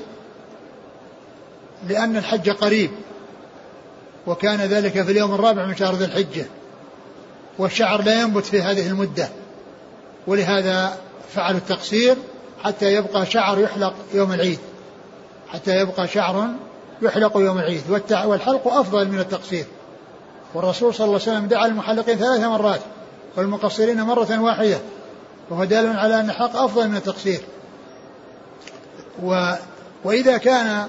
لأن الحج قريب وكان ذلك في اليوم الرابع من شهر ذي الحجة والشعر لا ينبت في هذه المدة ولهذا فعلوا التقصير حتى يبقى شعر يحلق يوم العيد حتى يبقى شعر يحلق يوم العيد والحلق أفضل من التقصير. والرسول صلى الله عليه وسلم دعا المحلقين ثلاث مرات والمقصرين مرة واحدة وهو دال على أن الحلق أفضل من التقصير. و وإذا كان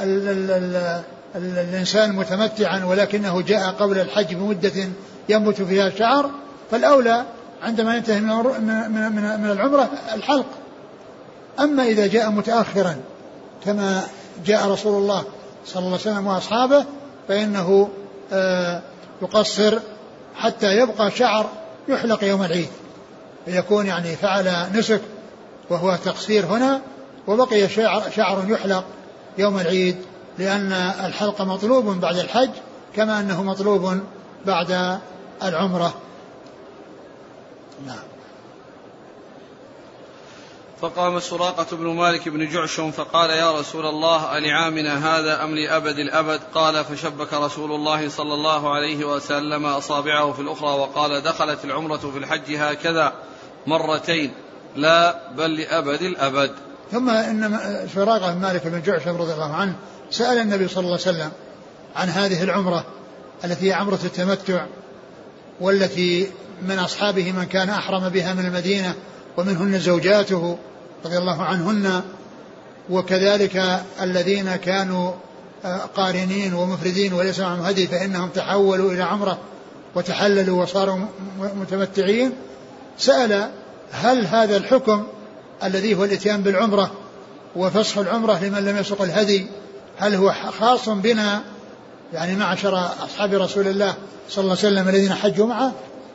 ال ال ال الإنسان متمتعا ولكنه جاء قبل الحج بمدة ينبت فيها الشعر فالأولى عندما ينتهي من من من, من العمرة الحلق. أما إذا جاء متأخرا كما جاء رسول الله صلى الله عليه وسلم وأصحابه فإنه آه، يقصر حتى يبقى شعر يحلق يوم العيد فيكون يعني فعل نسك وهو تقصير هنا وبقي شعر, شعر يحلق يوم العيد لأن الحلق مطلوب بعد الحج كما أنه مطلوب بعد العمرة. نعم. فقام سراقة بن مالك بن جعشم فقال يا رسول الله ألعامنا هذا أم لأبد الأبد؟ قال فشبك رسول الله صلى الله عليه وسلم أصابعه في الأخرى وقال دخلت العمرة في الحج هكذا مرتين لا بل لأبد الأبد. ثم إن سراقة بن مالك بن جعشم رضي الله عنه سأل النبي صلى الله عليه وسلم عن هذه العمرة التي هي عمرة التمتع والتي من أصحابه من كان أحرم بها من المدينة ومنهن زوجاته رضي الله عنهن وكذلك الذين كانوا آه، قارنين ومفردين وليس معهم هدي فإنهم تحولوا إلى عمرة وتحللوا وصاروا متمتعين. سأل هل هذا الحكم الذي هو الإتيان بالعمرة وفسخ العمرة لمن لم يسق الهدي هل هو خاص بنا؟ يعني معشر أصحاب رسول الله صلى الله عليه وسلم الذين حجوا معه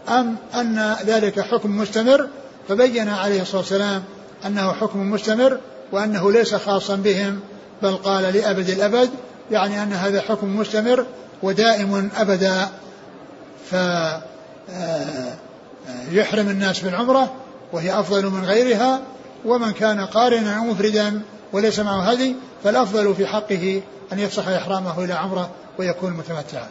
أم أن ذلك حكم مستمر؟ فبين عليه الصلاة والسلام أنه حكم مستمر وأنه ليس خاصا بهم بل قال لأبد الأبد يعني أن هذا حكم مستمر ودائم أبدا فيحرم آه، الناس بالعمرة وهي أفضل من غيرها ومن كان قارنا مفردا وليس معه هدي فالأفضل في حقه أن يفسخ إحرامه إلى عمرة ويكون متمتعا.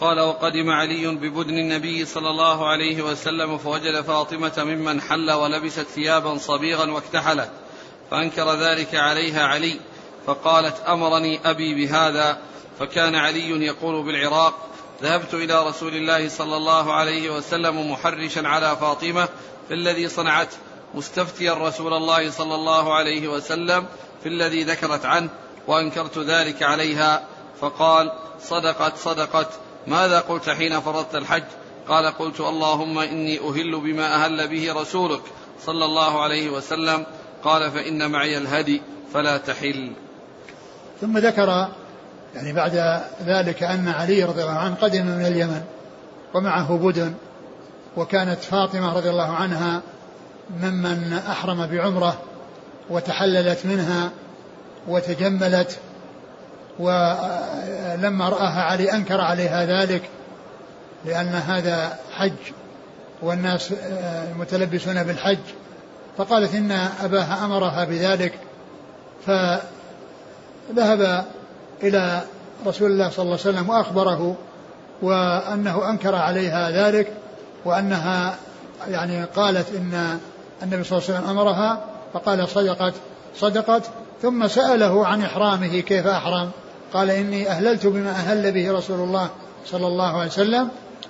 قال وقدم علي ببدن النبي صلى الله عليه وسلم فوجد فاطمة ممن حل ولبست ثيابا صبيغا واكتحلت فأنكر ذلك عليها علي فقالت أمرني أبي بهذا. فكان علي يقول بالعراق ذهبت إلى رسول الله صلى الله عليه وسلم محرشا على فاطمة في الذي صنعته مستفتيا رسول الله صلى الله عليه وسلم في الذي ذكرت عنه وأنكرت ذلك عليها. فقال صدقت صدقت. ماذا قلت حين فرضت الحج؟ قال قلت اللهم إني أهل بما أهل به رسولك صلى الله عليه وسلم. قال فإن معي الهدي فلا تحل. ثم ذكر يعني بعد ذلك أن علي رضي الله عنه قدم من اليمن ومعه بدن وكانت فاطمة رضي الله عنها ممن أحرم بعمرة وتحللت منها وتجملت ولما رآها علي أنكر عليها ذلك لأن هذا حج والناس متلبسون بالحج. فقالت إن أباها أمرها بذلك فذهب إلى رسول الله صلى الله عليه وسلم وأخبره وأنه أنكر عليها ذلك وأنها يعني قالت إن النبي صلى الله عليه وسلم أمرها فقال صدقت صدقت ثم سأله عن إحرامه كيف أحرم؟ قال إني أهللت بما أهل به رسول الله صلى الله عليه وسلم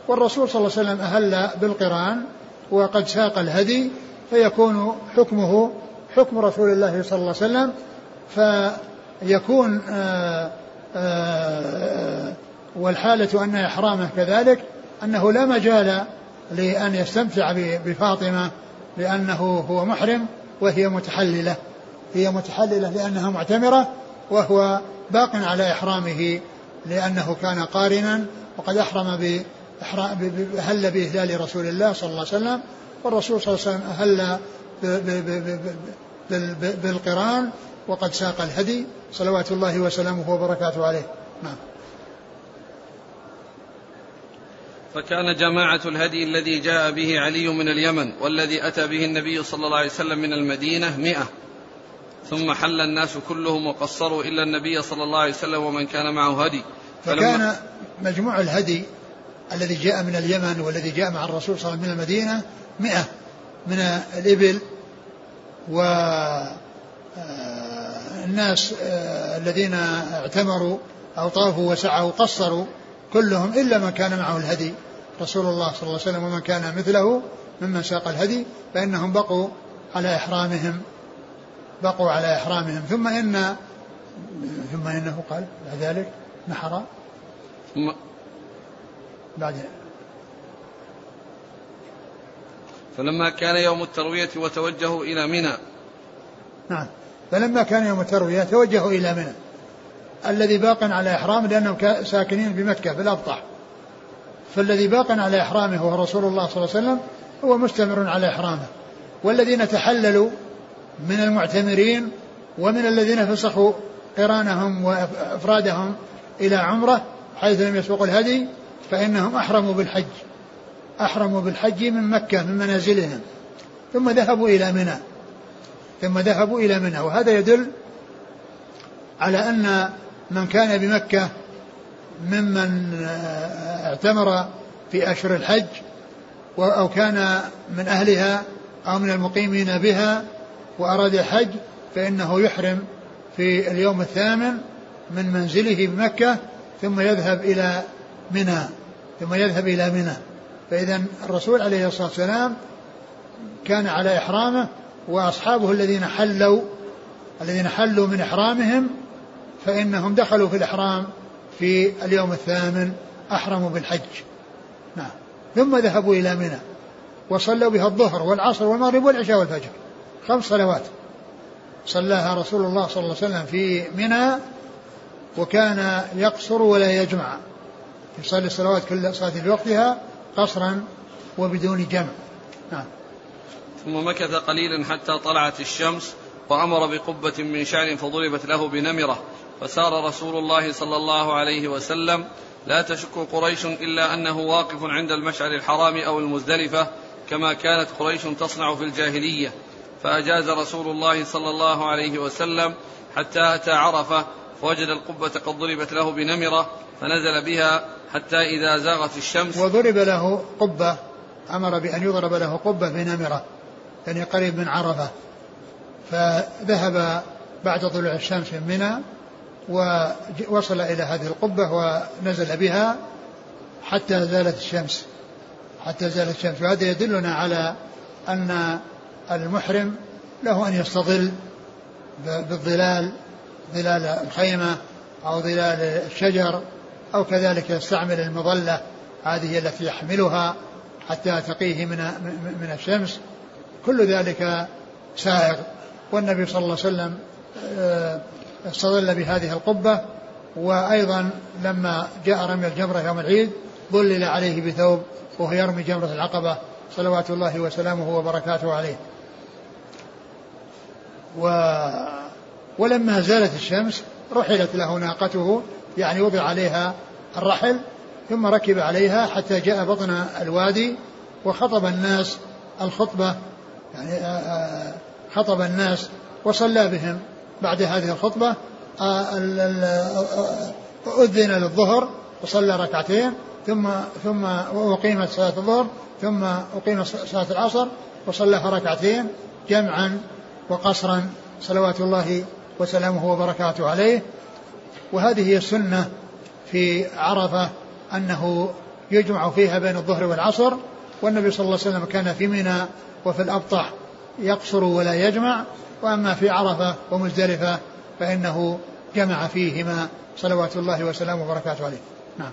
والرسول صلى الله عليه وسلم أهل بالقرآن وقد ساق الهدي فيكون حكمه حكم رسول الله صلى الله عليه وسلم فيكون آآ آآ والحالة أن إحرامه كذلك أنه لا مجال لأن يستمتع بفاطمة لأنه هو محرم وهي متحللة. هي متحللة لأنها معتمرة وهو باق على إحرامه لأنه كان قارنا وقد أحرم أهل بإهلال رسول الله صلى الله عليه وسلم والرسول صلى الله عليه وسلم أهل بالقرآن وقد ساق الهدي صلوات الله وسلامه وبركاته عليه. نعم. فكان جماعة الهدي الذي جاء به علي من اليمن والذي أتى به النبي صلى الله عليه وسلم من المدينة مئة. ثم حل الناس كلهم وقصروا إلا النبي صلى الله عليه وسلم ومن كان معه هدي. فكان مجموع الهدي الذي جاء من اليمن والذي جاء مع الرسول صلى الله عليه وسلم من المدينة مئة من الإبل و آه، الناس آه، الذين اعتمروا أو طافوا وسعوا قصروا كلهم إلا من كان معه الهدي رسول الله صلى الله عليه وسلم ومن كان مثله ممن ساق الهدي فإنهم بقوا على إحرامهم. بقوا على إحرامهم. ثم إن ثم إنه قال بعد ذلك نحر. ثم بعد فلما كان يوم التروية وتوجهوا إلى منى. نعم. فلما كان يوم التروية توجهوا إلى منى. الذي باق على إحرام لأنهم ساكنين بمكة في الأبطح. فالذي باق على إحرامه هو رسول الله صلى الله عليه وسلم هو مستمر على إحرامه. والذين تحللوا من المعتمرين ومن الذين فسخوا قرانهم وأفرادهم إلى عمرة حيث لم يسوقوا الهدي فإنهم أحرموا بالحج. أحرموا بالحج من مكة من منازلهم. ثم ذهبوا إلى منى. ثم ذهبوا إلى منى. وهذا يدل على أن من كان بمكة ممن اعتمر في أشهر الحج أو كان من أهلها أو من المقيمين بها وأراد الحج فإنه يحرم في اليوم الثامن من منزله بمكة ثم يذهب إلى منى ثم يذهب إلى منى. فإذا الرسول عليه الصلاة والسلام كان على إحرامه وأصحابه الذين حلوا الذين حلوا من إحرامهم فإنهم دخلوا في الإحرام في اليوم الثامن أحرموا بالحج. نعم. ثم ذهبوا إلى منى وصلوا بها الظهر والعصر والمغرب والعشاء والفجر. خمس صلوات. صلاها رسول الله صلى الله عليه وسلم في منى وكان يقصر ولا يجمع. يصلي الصلوات كل صلاة في وقتها قصرا وبدون جمع. نعم. ثم مكث قليلا حتى طلعت الشمس وأمر بقبة من شعر فضربت له بنمرة. فسار رسول الله صلى الله عليه وسلم لا تشك قريش إلا أنه واقف عند المشعر الحرام أو المزدلفة كما كانت قريش تصنع في الجاهلية. فأجاز رسول الله صلى الله عليه وسلم حتى أتى عرفة فوجد القبة قد ضربت له بنمرة فنزل بها حتى إذا زاغت الشمس. وضرب له قبة أمر بأن يضرب له قبة بنمرة يعني قريب من عرفة. فذهب بعد طلوع الشمس من منى ووصل إلى هذه القبة ونزل بها حتى زالت الشمس حتى زالت الشمس. وهذا يدلنا على أن المحرم له أن يستظل بالظلال ظلال الخيمة أو ظلال الشجر أو كذلك يستعمل المظلة هذه التي يحملها حتى تقيه من من الشمس. كل ذلك سائغ. والنبي صلى الله عليه وسلم آه، استظل بهذه القبة وأيضا لما جاء رمي الجمرة يوم العيد ظلل عليه بثوب وهو يرمي جمرة العقبة صلوات الله وسلامه وبركاته عليه. و ولما زالت الشمس رحلت له ناقته يعني وضع عليها الرحل ثم ركب عليها حتى جاء بطن الوادي وخطب الناس الخطبة يعني آه، آه، خطب الناس وصلى بهم بعد هذه الخطبة آه، أذن للظهر وصلى ركعتين ثم ثم أقيمت صلاة الظهر ثم أقيمت صلاة العصر وصلى ركعتين جمعا وقصرا صلوات الله وسلامه وبركاته عليه. وهذه هي السنة في عرفة أنه يجمع فيها بين الظهر والعصر والنبي صلى الله عليه وسلم كان في منى وفي الأبطح يقصر ولا يجمع وأما في عرفة ومزدلفة فإنه جمع فيهما صلوات الله وسلامه وبركاته عليه. نعم.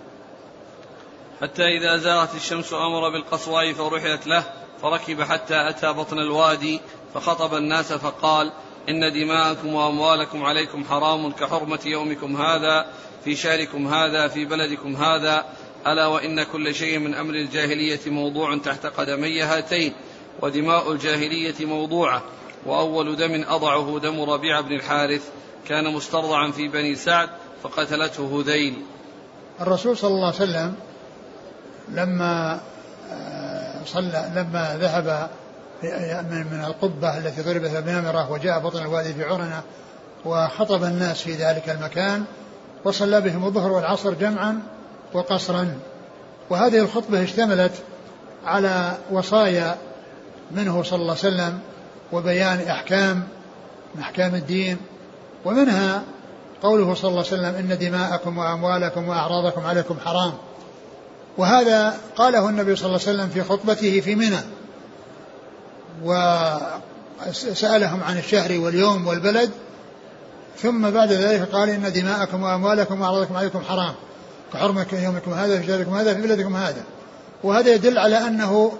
حتى إذا زاغت الشمس أمر بالقصواء فرحلت له فركب حتى أتى بطن الوادي فخطب الناس فقال إن دماءكم وأموالكم عليكم حرام كحرمة يومكم هذا في شهركم هذا في بلدكم هذا. ألا وإن كل شيء من أمر الجاهلية موضوع تحت قدمي هاتين ودماء الجاهلية موضوعة. وأول دم أضعه دم ربيع بن الحارث كان مسترضعا في بني سعد فقتلته هذيل. الرسول صلى الله عليه وسلم لما آه، صلى لما ذهب من القبة التي ضربت بنمرة وجاء بطن الوادي في عرنة وخطب الناس في ذلك المكان وصلى بهم الظهر والعصر جمعا وقصرا. وهذه الخطبة اشتملت على وصايا منه صلى الله عليه وسلم وبيان أحكام من أحكام الدين. ومنها قوله صلى الله عليه وسلم إن دماءكم وأموالكم وأعراضكم عليكم حرام. وهذا قاله النبي صلى الله عليه وسلم في خطبته في منى. وسألهم عن الشهر واليوم والبلد ثم بعد ذلك قال إن دماءكم وأموالكم وأعراضكم عليكم حرام. كحرمة يومكم هذا في شهركم هذا في بلدكم هذا. وهذا يدل على أنه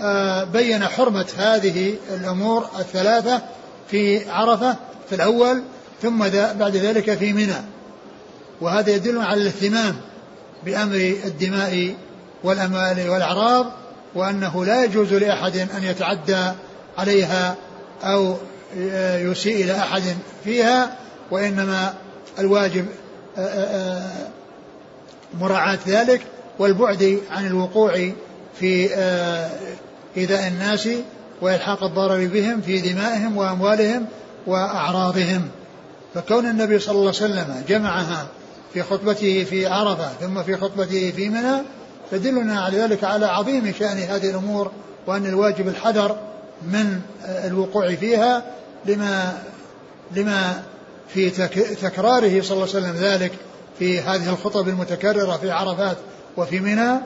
آه، بين حرمة هذه الأمور الثلاثة في عرفة في الأول ثم بعد ذلك في منى. وهذا يدل على الاهتمام بأمر الدماء والأموال والأعراض وأنه لا يجوز لأحد أن يتعدى عليها أو يسيء إلى أحد فيها وإنما الواجب آه، آه، آه، مراعاة ذلك والبعد عن الوقوع في إيذاء الناس وإلحاق الضرر بهم في دمائهم وأموالهم وأعراضهم. فكون النبي صلى الله عليه وسلم جمعها في خطبته في عرفة ثم في خطبته في منى يدلنا على ذلك على عظيم شأن هذه الأمور وأن الواجب الحذر من الوقوع فيها لما لما في تكراره صلى الله عليه وسلم ذلك في هذه الخطب المتكررة في عرفات وفي منى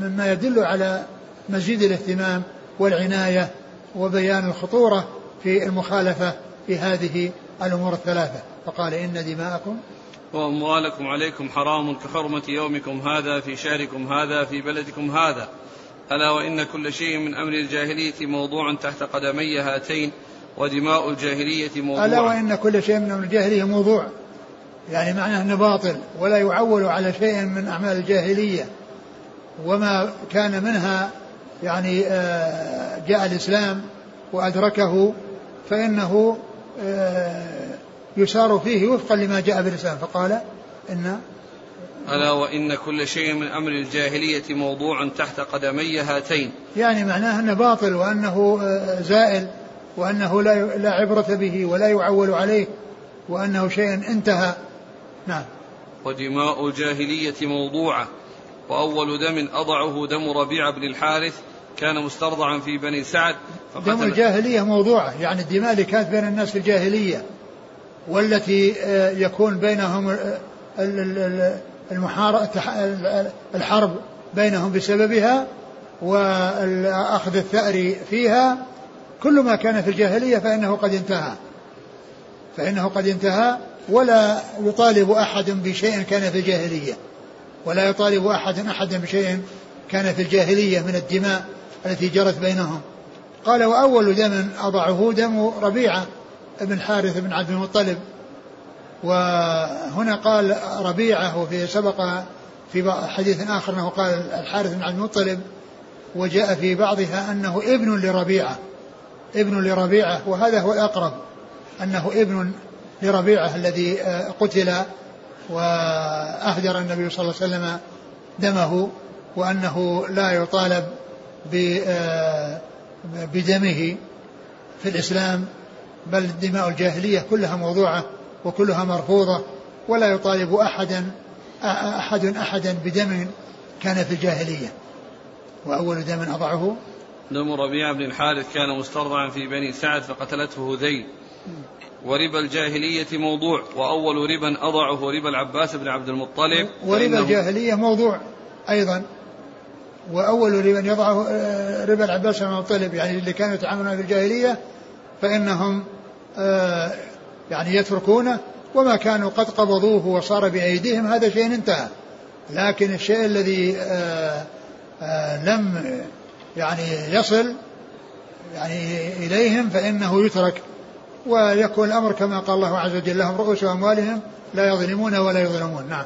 مما يدل على مزيد الاهتمام والعناية وبيان الخطورة في المخالفة في هذه الأمور الثلاثة. فقال إن دماءكم وأموالكم عليكم حرام كحرمة يومكم هذا في شهركم هذا في بلدكم هذا. ألا وإن كل شيء من أمر الجاهلية موضوع تحت قدمي هاتين ودماء الجاهلية موضوع ألا وإن كل شيء من أمر الجاهلية موضوع. يعني معناه أنه باطل ولا يعول على شيء من أعمال الجاهلية. وما كان منها يعني آه، جاء الإسلام وأدركه فإنه آه، يسار فيه وفقا لما جاء بالإسلام فقال إن ألا وإن كل شيء من أمر الجاهلية موضوع تحت قدمي هاتين. يعني معناه أنه باطل وأنه آه، زائل وأنه لا لا عبرة به ولا يعول عليه وأنه شيء انتهى. نعم. ودماء الجاهلية موضوعة وأول دم أضعه دم ربيع بن الحارث كان مسترضعا في بني سعد دم الجاهلية موضوعة يعني الدماء اللي كانت بين الناس في الجاهلية. والتي آه، يكون بينهم الحرب بينهم بسببها وأخذ الثأر فيها كل ما كان في الجاهلية فإنه قد انتهى. فإنه قد انتهى ولا يطالب أحد بشيء كان في الجاهلية. ولا يطالب أحد أحدا بشيء كان في الجاهلية من الدماء التي جرت بينهم. قال وأول دم أضعه دم ربيعة. بن حارث بن عبد المطلب. وهنا قال ربيعة وفي سبق في حديث آخر أنه قال الحارث بن عبد المطلب وجاء في بعضها أنه ابن لربيعة ابن لربيعة وهذا هو الأقرب أنه ابن لربيعة الذي آه، قتل وأهدر النبي صلى الله عليه وسلم دمه وأنه لا يطالب آه، بدمه في الإسلام. بل دماء الجاهلية كلها موضوعة وكلها مرفوضة ولا يطالب أحدا أحد أحدا بدم كان في الجاهلية. وأول دم أضعه؟ دم ربيعة بن الحارث كان مسترضعا في بني سعد فقتلته هذيل وربا الجاهلية موضوع وأول ربا أضعه ربا العباس بن عبد المطلب. وربا الجاهلية موضوع أيضا. وأول ربا يضعه آه، ربا العباس بن المطلب يعني اللي كانوا يتعاملون في الجاهلية فإنهم يعني يتركونه وما كانوا قد قبضوه وصار بأيديهم هذا شيء انتهى. لكن الشيء الذي آه، لم يعني يصل يعني إليهم فإنه يترك. ويكون الأمر كما قال الله عز وجل لهم رؤوس أموالهم لا يظلمون ولا يظلمون. نعم.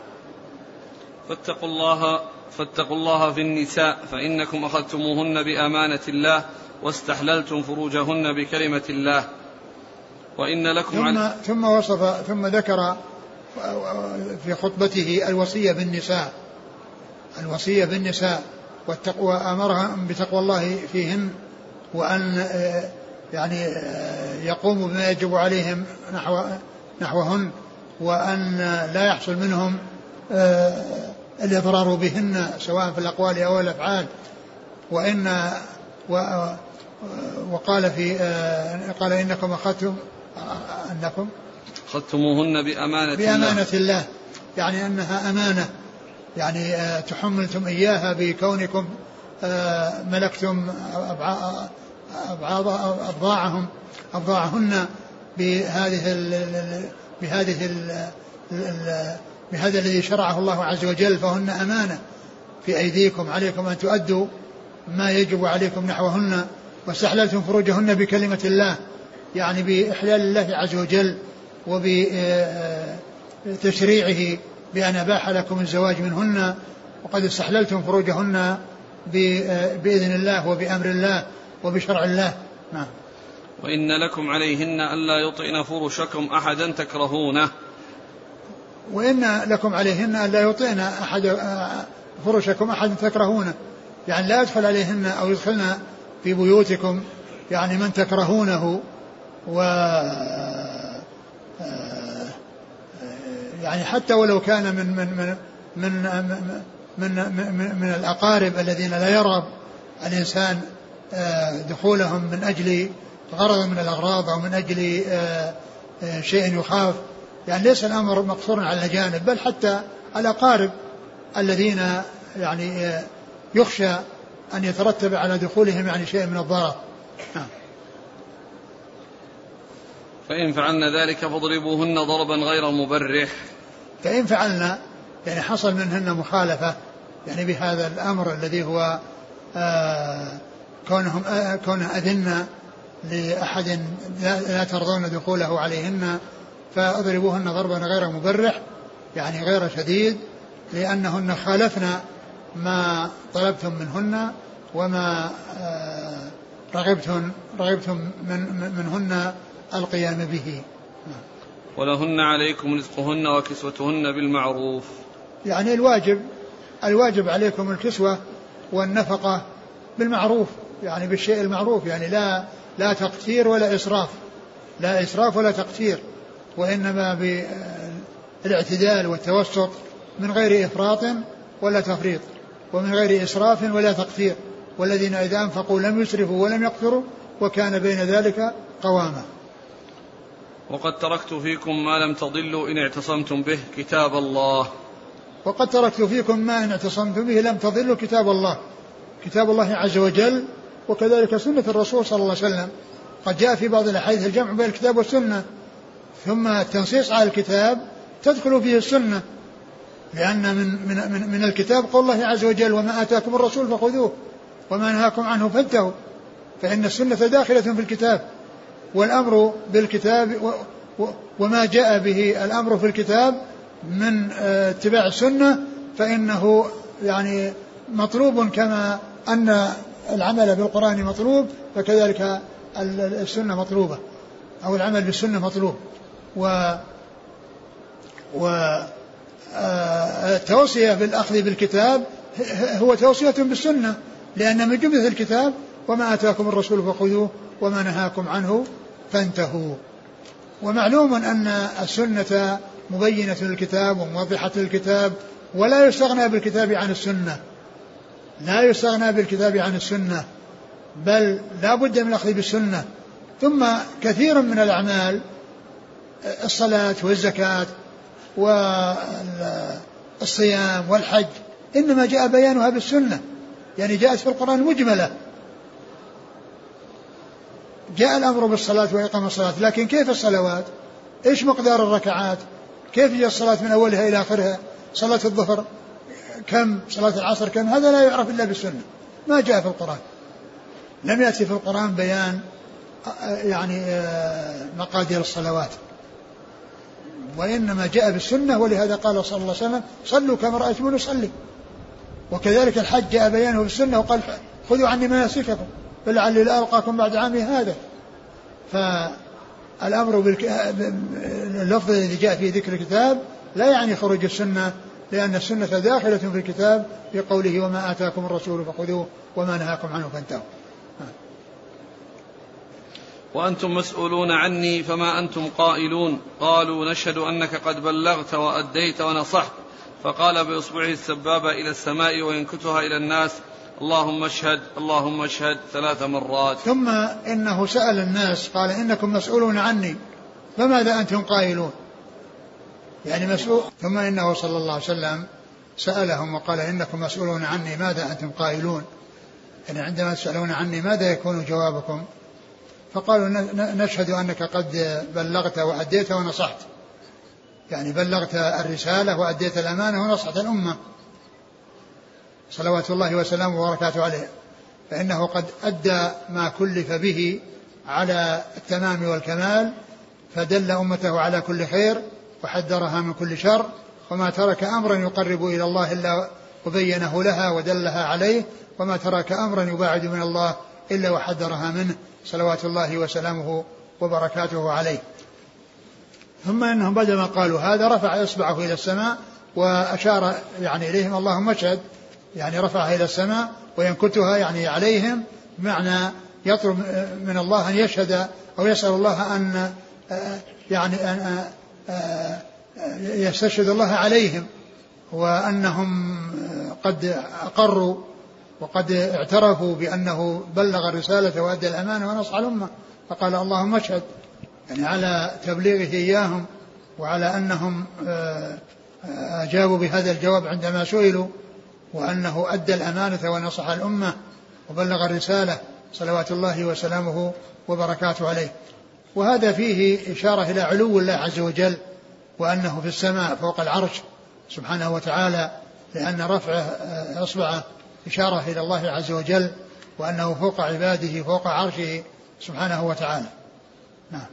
فاتقوا الله فاتقوا الله في النساء فإنكم أخذتموهن بأمانة الله واستحللتم فروجهن بكلمة الله. وإن لكم ثم, عن... ثم وصف ثم ذكر في خطبته الوصية بالنساء الوصية بالنساء والتقوى أمرهم بتقوى الله فيهن وأن يعني يقوموا بما يجب عليهم نحو نحوهن وأن لا يحصل منهم الإضرار بهن سواء في الأقوال أو الأفعال. وإن وقال في قال إنكم أخذتم أنكم أخذتموهن بأمانة بأمانة الله, الله يعني أنها أمانة. يعني آه، تحملتم إياها بكونكم ملكتم أبضاعهم أبضاعهن بهذه ال بهذه ال بهذا الذي شرعه الله عز وجل فهن أمانة. في أيديكم عليكم أن تؤدوا ما يجب عليكم نحوهن واستحللتم فروجهن بكلمة الله. يعني بإحلال الله عز وجل وبتشريعه بأن أباح لكم الزواج منهن وقد استحللتم فروجهن بإذن الله وبأمر الله وبشرع الله. نعم. وإن لكم عليهن ألا يطئن فرشكم أحدا تكرهونه. وإن لكم عليهن ألا يطئن أحد فرشكم أحدا تكرهونه. يعني لا يدخل عليهن أو يدخلن في بيوتكم يعني من تكرهونه. و يعني حتى ولو كان من من من من من, من, من, من الأقارب الذين لا يرغب الإنسان آه، دخولهم من أجل غرض من الأغراض أو من أجل آه، آه، شيء يخاف. يعني ليس الأمر مقصورا على الأجانب بل حتى الأقارب الذين يعني يخشى أن يترتب على دخولهم يعني شيء من الضرر. نعم. فإن فعلن ذلك فاضربوهن ضربا غير مبرح. فإن فعلنا يعني حصل منهن مخالفة يعني بهذا الأمر الذي هو آه كونهم كونه أذن لأحد لا ترضون دخوله عليهن فأضربوهن ضربا غير مبرح يعني غير شديد لأنهن خالفن ما طلبتم منهن وما رغبتم رغبتم من منهن القيام به. ولهن عليكم رزقهن وكسوتهن بالمعروف. يعني الواجب الواجب عليكم الكسوة والنفقة بالمعروف يعني بالشيء المعروف يعني لا لا تقتير ولا إسراف. لا إسراف ولا تقتير وإنما بالإعتدال والتوسط من غير إفراط ولا تفريط ومن غير إسراف ولا تقتير. والذين إذا أنفقوا لم يسرفوا ولم يقتروا وكان بين ذلك قواما. وقد تركت فيكم ما لم تضلوا إن اعتصمتم به كتاب الله. وقد تركت فيكم ما إن اعتصمتم به لم تضلوا كتاب الله. كتاب الله عز وجل وكذلك سنة الرسول صلى الله عليه وسلم. قد جاء في بعض الأحاديث الجمع بين الكتاب والسنة. ثم التنصيص على الكتاب تدخل فيه السنة. لأن من من من, من الكتاب قول الله عز وجل وما آتاكم الرسول فخذوه وما نهاكم عنه فانتهوا. فإن السنة داخلة في الكتاب. والأمر بالكتاب وما جاء به الأمر في الكتاب من آه، اتباع السنة فإنه يعني مطلوب كما أن العمل بالقرآن مطلوب فكذلك السنة مطلوبة أو العمل بالسنة مطلوب. و و آه، التوصية بالأخذ بالكتاب هو توصية بالسنة لأن من جملة الكتاب وما آتاكم الرسول فخذوه وما نهاكم عنه فانتهوا. ومعلوم أن السنة مبينة للكتاب وموضحة للكتاب ولا يستغنى بالكتاب عن السنة. لا يستغنى بالكتاب عن السنة بل لا بد من الأخذ بالسنة. ثم كثير من الأعمال الصلاة والزكاة والصيام والحج إنما جاء بيانها بالسنة. يعني جاءت في القرآن مجملة. جاء الأمر بالصلاة وإقام الصلاة لكن كيف الصلوات؟ إيش مقدار الركعات؟ كيف هي الصلاة من أولها إلى آخرها؟ صلاة الظهر كم؟ صلاة العصر كم؟ هذا لا يعرف إلا بالسنة. ما جاء في القرآن. لم يأتي في القرآن بيان يعني مقادير الصلوات. وإنما جاء بالسنة ولهذا قال صلى الله عليه وسلم صلوا كما رأيتموني أصلي وكذلك الحج جاء بيانه بالسنة وقال خذوا عني مناسككم. فلعلي لا ألقاكم بعد عامي هذا. فالأمر باللفظ الذي جاء في ذكر الكتاب لا يعني خروج السنة لأن السنة داخلة في الكتاب في قوله وما آتاكم الرسول فخذوه وما نهاكم عنه فانتهوا. وأنتم مسؤولون عني فما أنتم قائلون. قالوا نشهد أنك قد بلغت وأديت ونصحت. فقال بإصبعه السبابة إلى السماء وينكتها إلى الناس اللهم اشهد اللهم اشهد ثلاث مرات. ثم إنه سأل الناس قال إنكم مسؤولون عني فماذا أنتم قائلون؟ يعني مسؤول. ثم إنه صلى الله عليه وسلم سألهم وقال إنكم مسؤولون عني ماذا أنتم قائلون؟ يعني عندما تسألون عني ماذا يكون جوابكم؟ فقالوا نشهد أنك قد بلغت وأديت ونصحت. يعني بلغت الرسالة وأديت الأمانة ونصحت الأمة. صلوات الله وسلامه وبركاته عليه. فإنه قد أدى ما كلف به على التمام والكمال فدل أمته على كل خير وحذرها من كل شر وما ترك أمرا يقرب إلى الله إلا وبينه لها ودلها عليه وما ترك أمرا يباعد من الله إلا وحذرها منه. صلوات الله وسلامه وبركاته عليه. ثم إنهم بعدما قالوا هذا رفع إصبعه إلى السماء وأشار يعني إليهم اللهم اشهد يعني رفعها إلى السماء وينكتها يعني عليهم بمعنى يطلب من الله أن يشهد أو يسأل الله أن يعني أن يستشهد الله عليهم وأنهم قد أقروا وقد اعترفوا بأنه بلغ الرسالة وأدى الأمانة ونصح الأمة. فقال اللهم اشهد يعني على تبليغه إياهم وعلى أنهم آه، آه، أجابوا بهذا الجواب عندما سئلوا. وأنه أدى الأمانة ونصح الأمة وبلغ الرسالة صلوات الله وسلامه وبركاته عليه. وهذا فيه إشارة إلى علو الله عز وجل وأنه في السماء فوق العرش سبحانه وتعالى لأن رفعه آه، إصبعه إشارة إلى الله عز وجل وأنه فوق عباده فوق عرشه سبحانه وتعالى. نعم.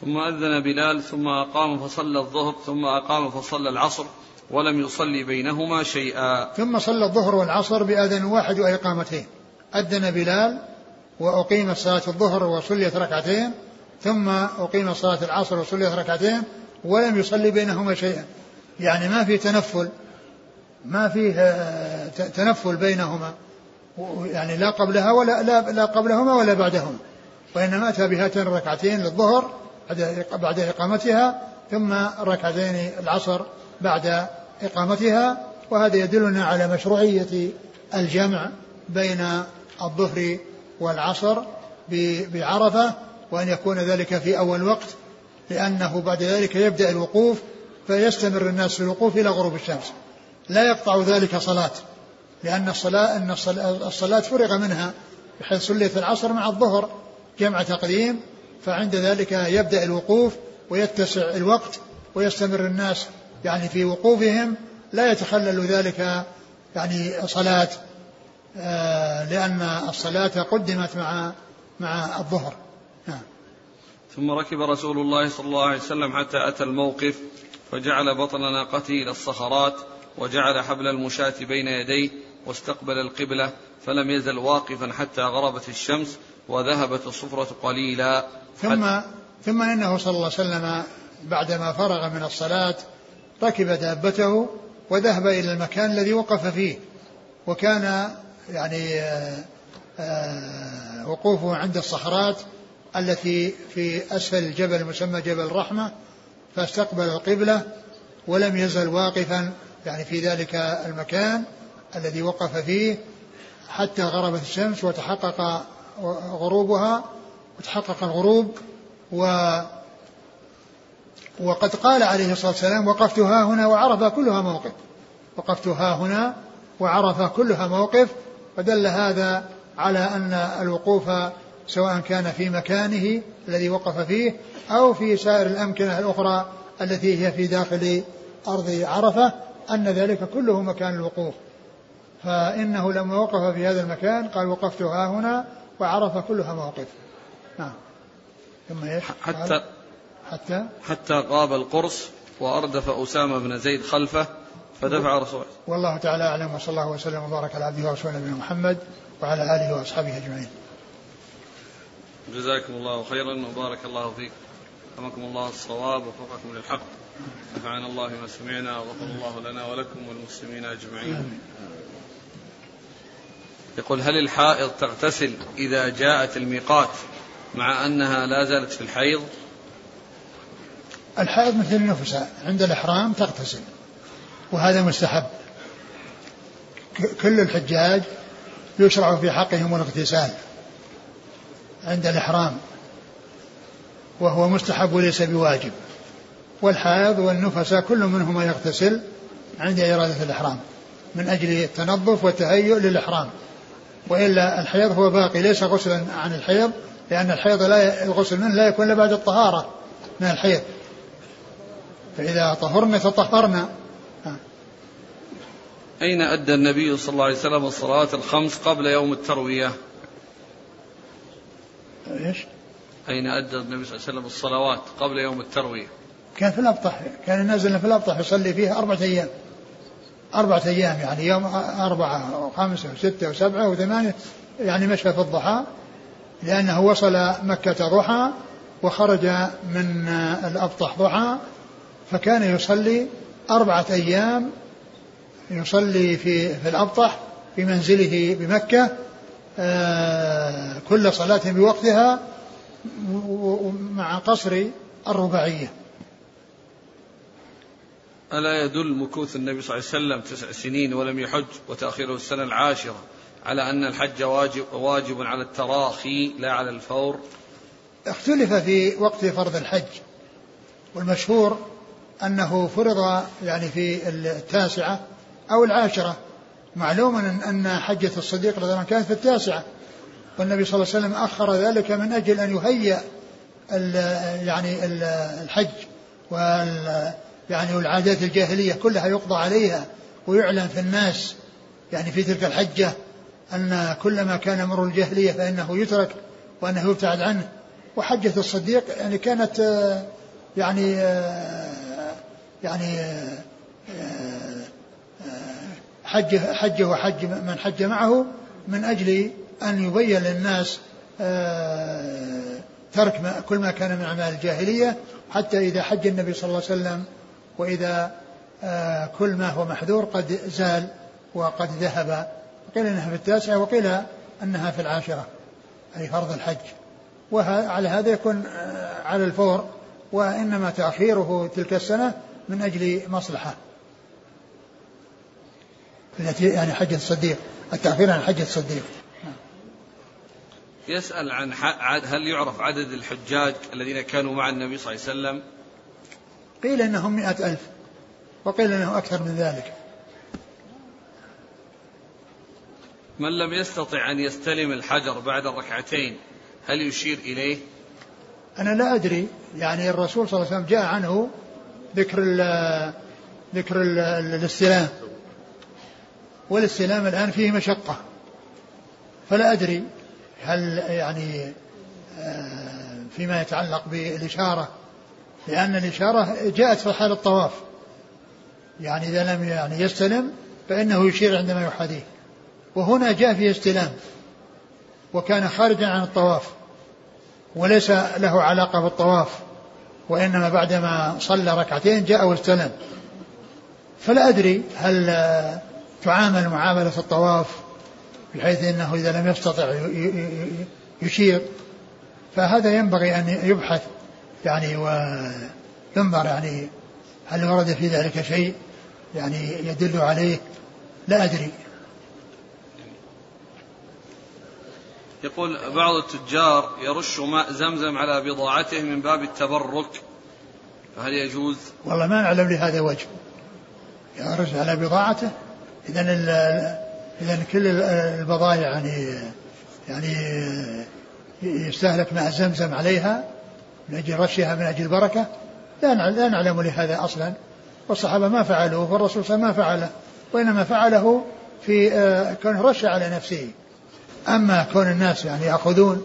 ثم أذن بلال ثم أقام فصلى الظهر ثم أقام فصلى العصر. ولم يصلي بينهما شيئا. ثم صلى الظهر والعصر بأذن واحد وإقامتين أذن بلال وأقيمت صلاة الظهر وصليت ركعتين ثم أقيمت صلاة العصر وصليت ركعتين ولم يصلي بينهما شيئا. يعني ما في تنفل ما فيه آه، تنفل بينهما. يعني لا قبلها ولا لا, لا قبلهما ولا بعدهما. وإنما أتى بهاتين الركعتين للظهر بعد إقامتها ثم ركعتين العصر بعد إقامتها وهذا يدلنا على مشروعية الجمع بين الظهر والعصر بعرفة وأن يكون ذلك في أول وقت لأنه بعد ذلك يبدأ الوقوف فيستمر الناس في الوقوف إلى غروب الشمس. لا يقطع ذلك صلاة لأن الصلاة أن الصلاة فرغ منها بحيث صليت العصر مع الظهر جمع تقديم فعند ذلك يبدأ الوقوف ويتسع الوقت ويستمر الناس يعني في وقوفهم لا يتخلل ذلك يعني صلاة آه، لأن الصلاة قدمت مع مع الظهر. نعم. ثم ركب رسول الله صلى الله عليه وسلم حتى أتى الموقف فجعل بطن ناقته إلى الصخرات وجعل حبل المشاة بين يديه واستقبل القبلة فلم يزل واقفا حتى غربت الشمس وذهبت الصفرة قليلا. ثم ثم إنه صلى الله عليه وسلم بعدما فرغ من الصلاة ركب دابته وذهب إلى المكان الذي وقف فيه وكان يعني آه، آه، وقوفه عند الصخرات التي في أسفل الجبل المسمى جبل الرحمه فاستقبل القبلة ولم يزل واقفا يعني في ذلك المكان الذي وقف فيه حتى غربت الشمس وتحقق غروبها وتحقق الغروب و وقد قال عليه الصلاة والسلام وقفت ها هنا وعرف كلها موقف. وقفت ها هنا وعرف كلها موقف فدل هذا على أن الوقوف سواء كان في مكانه الذي وقف فيه أو في سائر الأمكنة الأخرى التي هي في داخل أرض عرفة أن ذلك كله مكان الوقوف. فإنه لما وقف في هذا المكان قال وقفت ها هنا وعرف كلها موقف. نعم. ثم؟ حتى حتى حتى غاب القرص وأردف أسامة بن زيد خلفه فدفع رسول والله تعالى أعلم وصلى الله وسلم وبارك على عبده ورسوله نبينا محمد وعلى آله وأصحابه أجمعين. جزاكم الله خيرا وبارك الله فيكم رحمكم الله الصواب ووفقكم للحق. نفعنا الله ما سمعنا وغفر الله لنا ولكم والمسلمين أجمعين. يقول هل الحائض تغتسل إذا جاءت الميقات مع أنها لا زالت في الحيض؟ الحائض مثل النفساء عند الإحرام تغتسل وهذا مستحب. كل الحجاج يشرع في حقهم الاغتسال عند الإحرام وهو مستحب وليس بواجب. والحائض والنفساء كل منهما يغتسل عند إرادة الإحرام من أجل التنظف والتهيؤ للإحرام. وإلا الحيض هو باقي ليس غسلا عن الحيض لأن الحيض لا الغسل منه لا يكون إلا بعد الطهارة من الحيض. فإذا طهرنا تطهرنا. أين أدى النبي صلى الله عليه وسلم الصلاة الخمس قبل يوم التروية؟ إيش؟ أين أدى النبي صلى الله عليه وسلم الصلوات قبل يوم التروية؟ كان في الأبطح كان نازل في الأبطح يصلي فيها أربعة أيام. أربعة أيام يعني يوم أربعة وخمسة وستة وسبعة وثمانية يعني مشى في الضحى لأنه وصل مكة ضحى وخرج من الأبطح ضحى فكان يصلي أربعة أيام يصلي في في الأبطح في منزله بمكة آه، كل صلاة بوقتها مع قصر الرباعية. ألا يدل مكوث النبي صلى الله عليه وسلم تسع سنين ولم يحج وتأخيره السنة العاشرة على أن الحج واجب, واجب على التراخي لا على الفور؟ اختلف في وقت فرض الحج والمشهور أنه فرض يعني في التاسعة أو العاشرة. معلوم أن حجة الصديق رضي الله عنه كانت في التاسعة. والنبي صلى الله عليه وسلم أخر ذلك من أجل أن يهيئ يعني الحج وال يعني والعادات الجاهلية كلها يقضى عليها ويعلن في الناس يعني في تلك الحجة أن كل ما كان مر الجاهلية فإنه يترك وأنه يبتعد عنه. وحجة الصديق يعني كانت يعني يعني حج حج وحج من حج معه من أجل أن يبين للناس ترك كل ما كان من أعمال الجاهلية حتى إذا حج النبي صلى الله عليه وسلم وإذا آه، كل ما هو محذور قد زال وقد ذهب. قيل إنها في التاسعة وقيل إنها في العاشرة أي فرض الحج. وعلى هذا يكون آه، على الفور وإنما تأخيره تلك السنة من أجل مصلحة. التي يعني حجة الصديق التأخير عن حجة الصديق. يسأل عن هل يعرف عدد الحجاج الذين كانوا مع النبي صلى الله عليه وسلم؟ قيل إنهم مئة ألف وقيل إنه أكثر من ذلك. من لم يستطع أن يستلم الحجر بعد الركعتين هل يشير إليه؟ أنا لا أدري يعني الرسول صلى الله عليه وسلم جاء عنه ذكر ال ذكر ال الاستلام. والاستلام الآن فيه مشقة. فلا أدري هل يعني آه، فيما يتعلق بالإشارة لأن الإشارة جاءت في حال الطواف. يعني إذا لم يعني يستلم فإنه يشير عندما يحاذيه. وهنا جاء فيه استلام وكان خارجا عن الطواف وليس له علاقة بالطواف. وإنما بعدما صلى ركعتين جاء واستلم فلا أدري هل تعامل معاملة الطواف بحيث أنه إذا لم يستطع يشير. فهذا ينبغي أن يبحث يعني وينظر يعني هل ورد في ذلك شيء يعني يدل عليه. لا أدري. يقول بعض التجار يرش ماء زمزم على بضاعته من باب التبرك فهل يجوز؟ والله ما نعلم لهذا وجه. يرش على بضاعته إذا إذا كل البضائع يعني يعني يستهلك ماء زمزم عليها من أجل رشها من أجل البركة لا لا نعلم لهذا أصلا. والصحابة ما فعلوه والرسول صلى الله عليه وسلم ما فعله وإنما فعله في آه، كونه رش على نفسه. أما كون الناس يعني يأخذون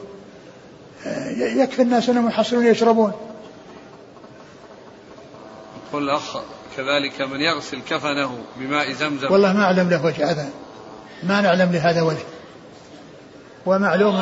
آه، يكفي الناس أنهم يحصلون يشربون يقول الأخ كذلك من يغسل كفنه بماء زمزم. والله ما أعلم له وجه هذا ما نعلم لهذا وجه. ومعلوم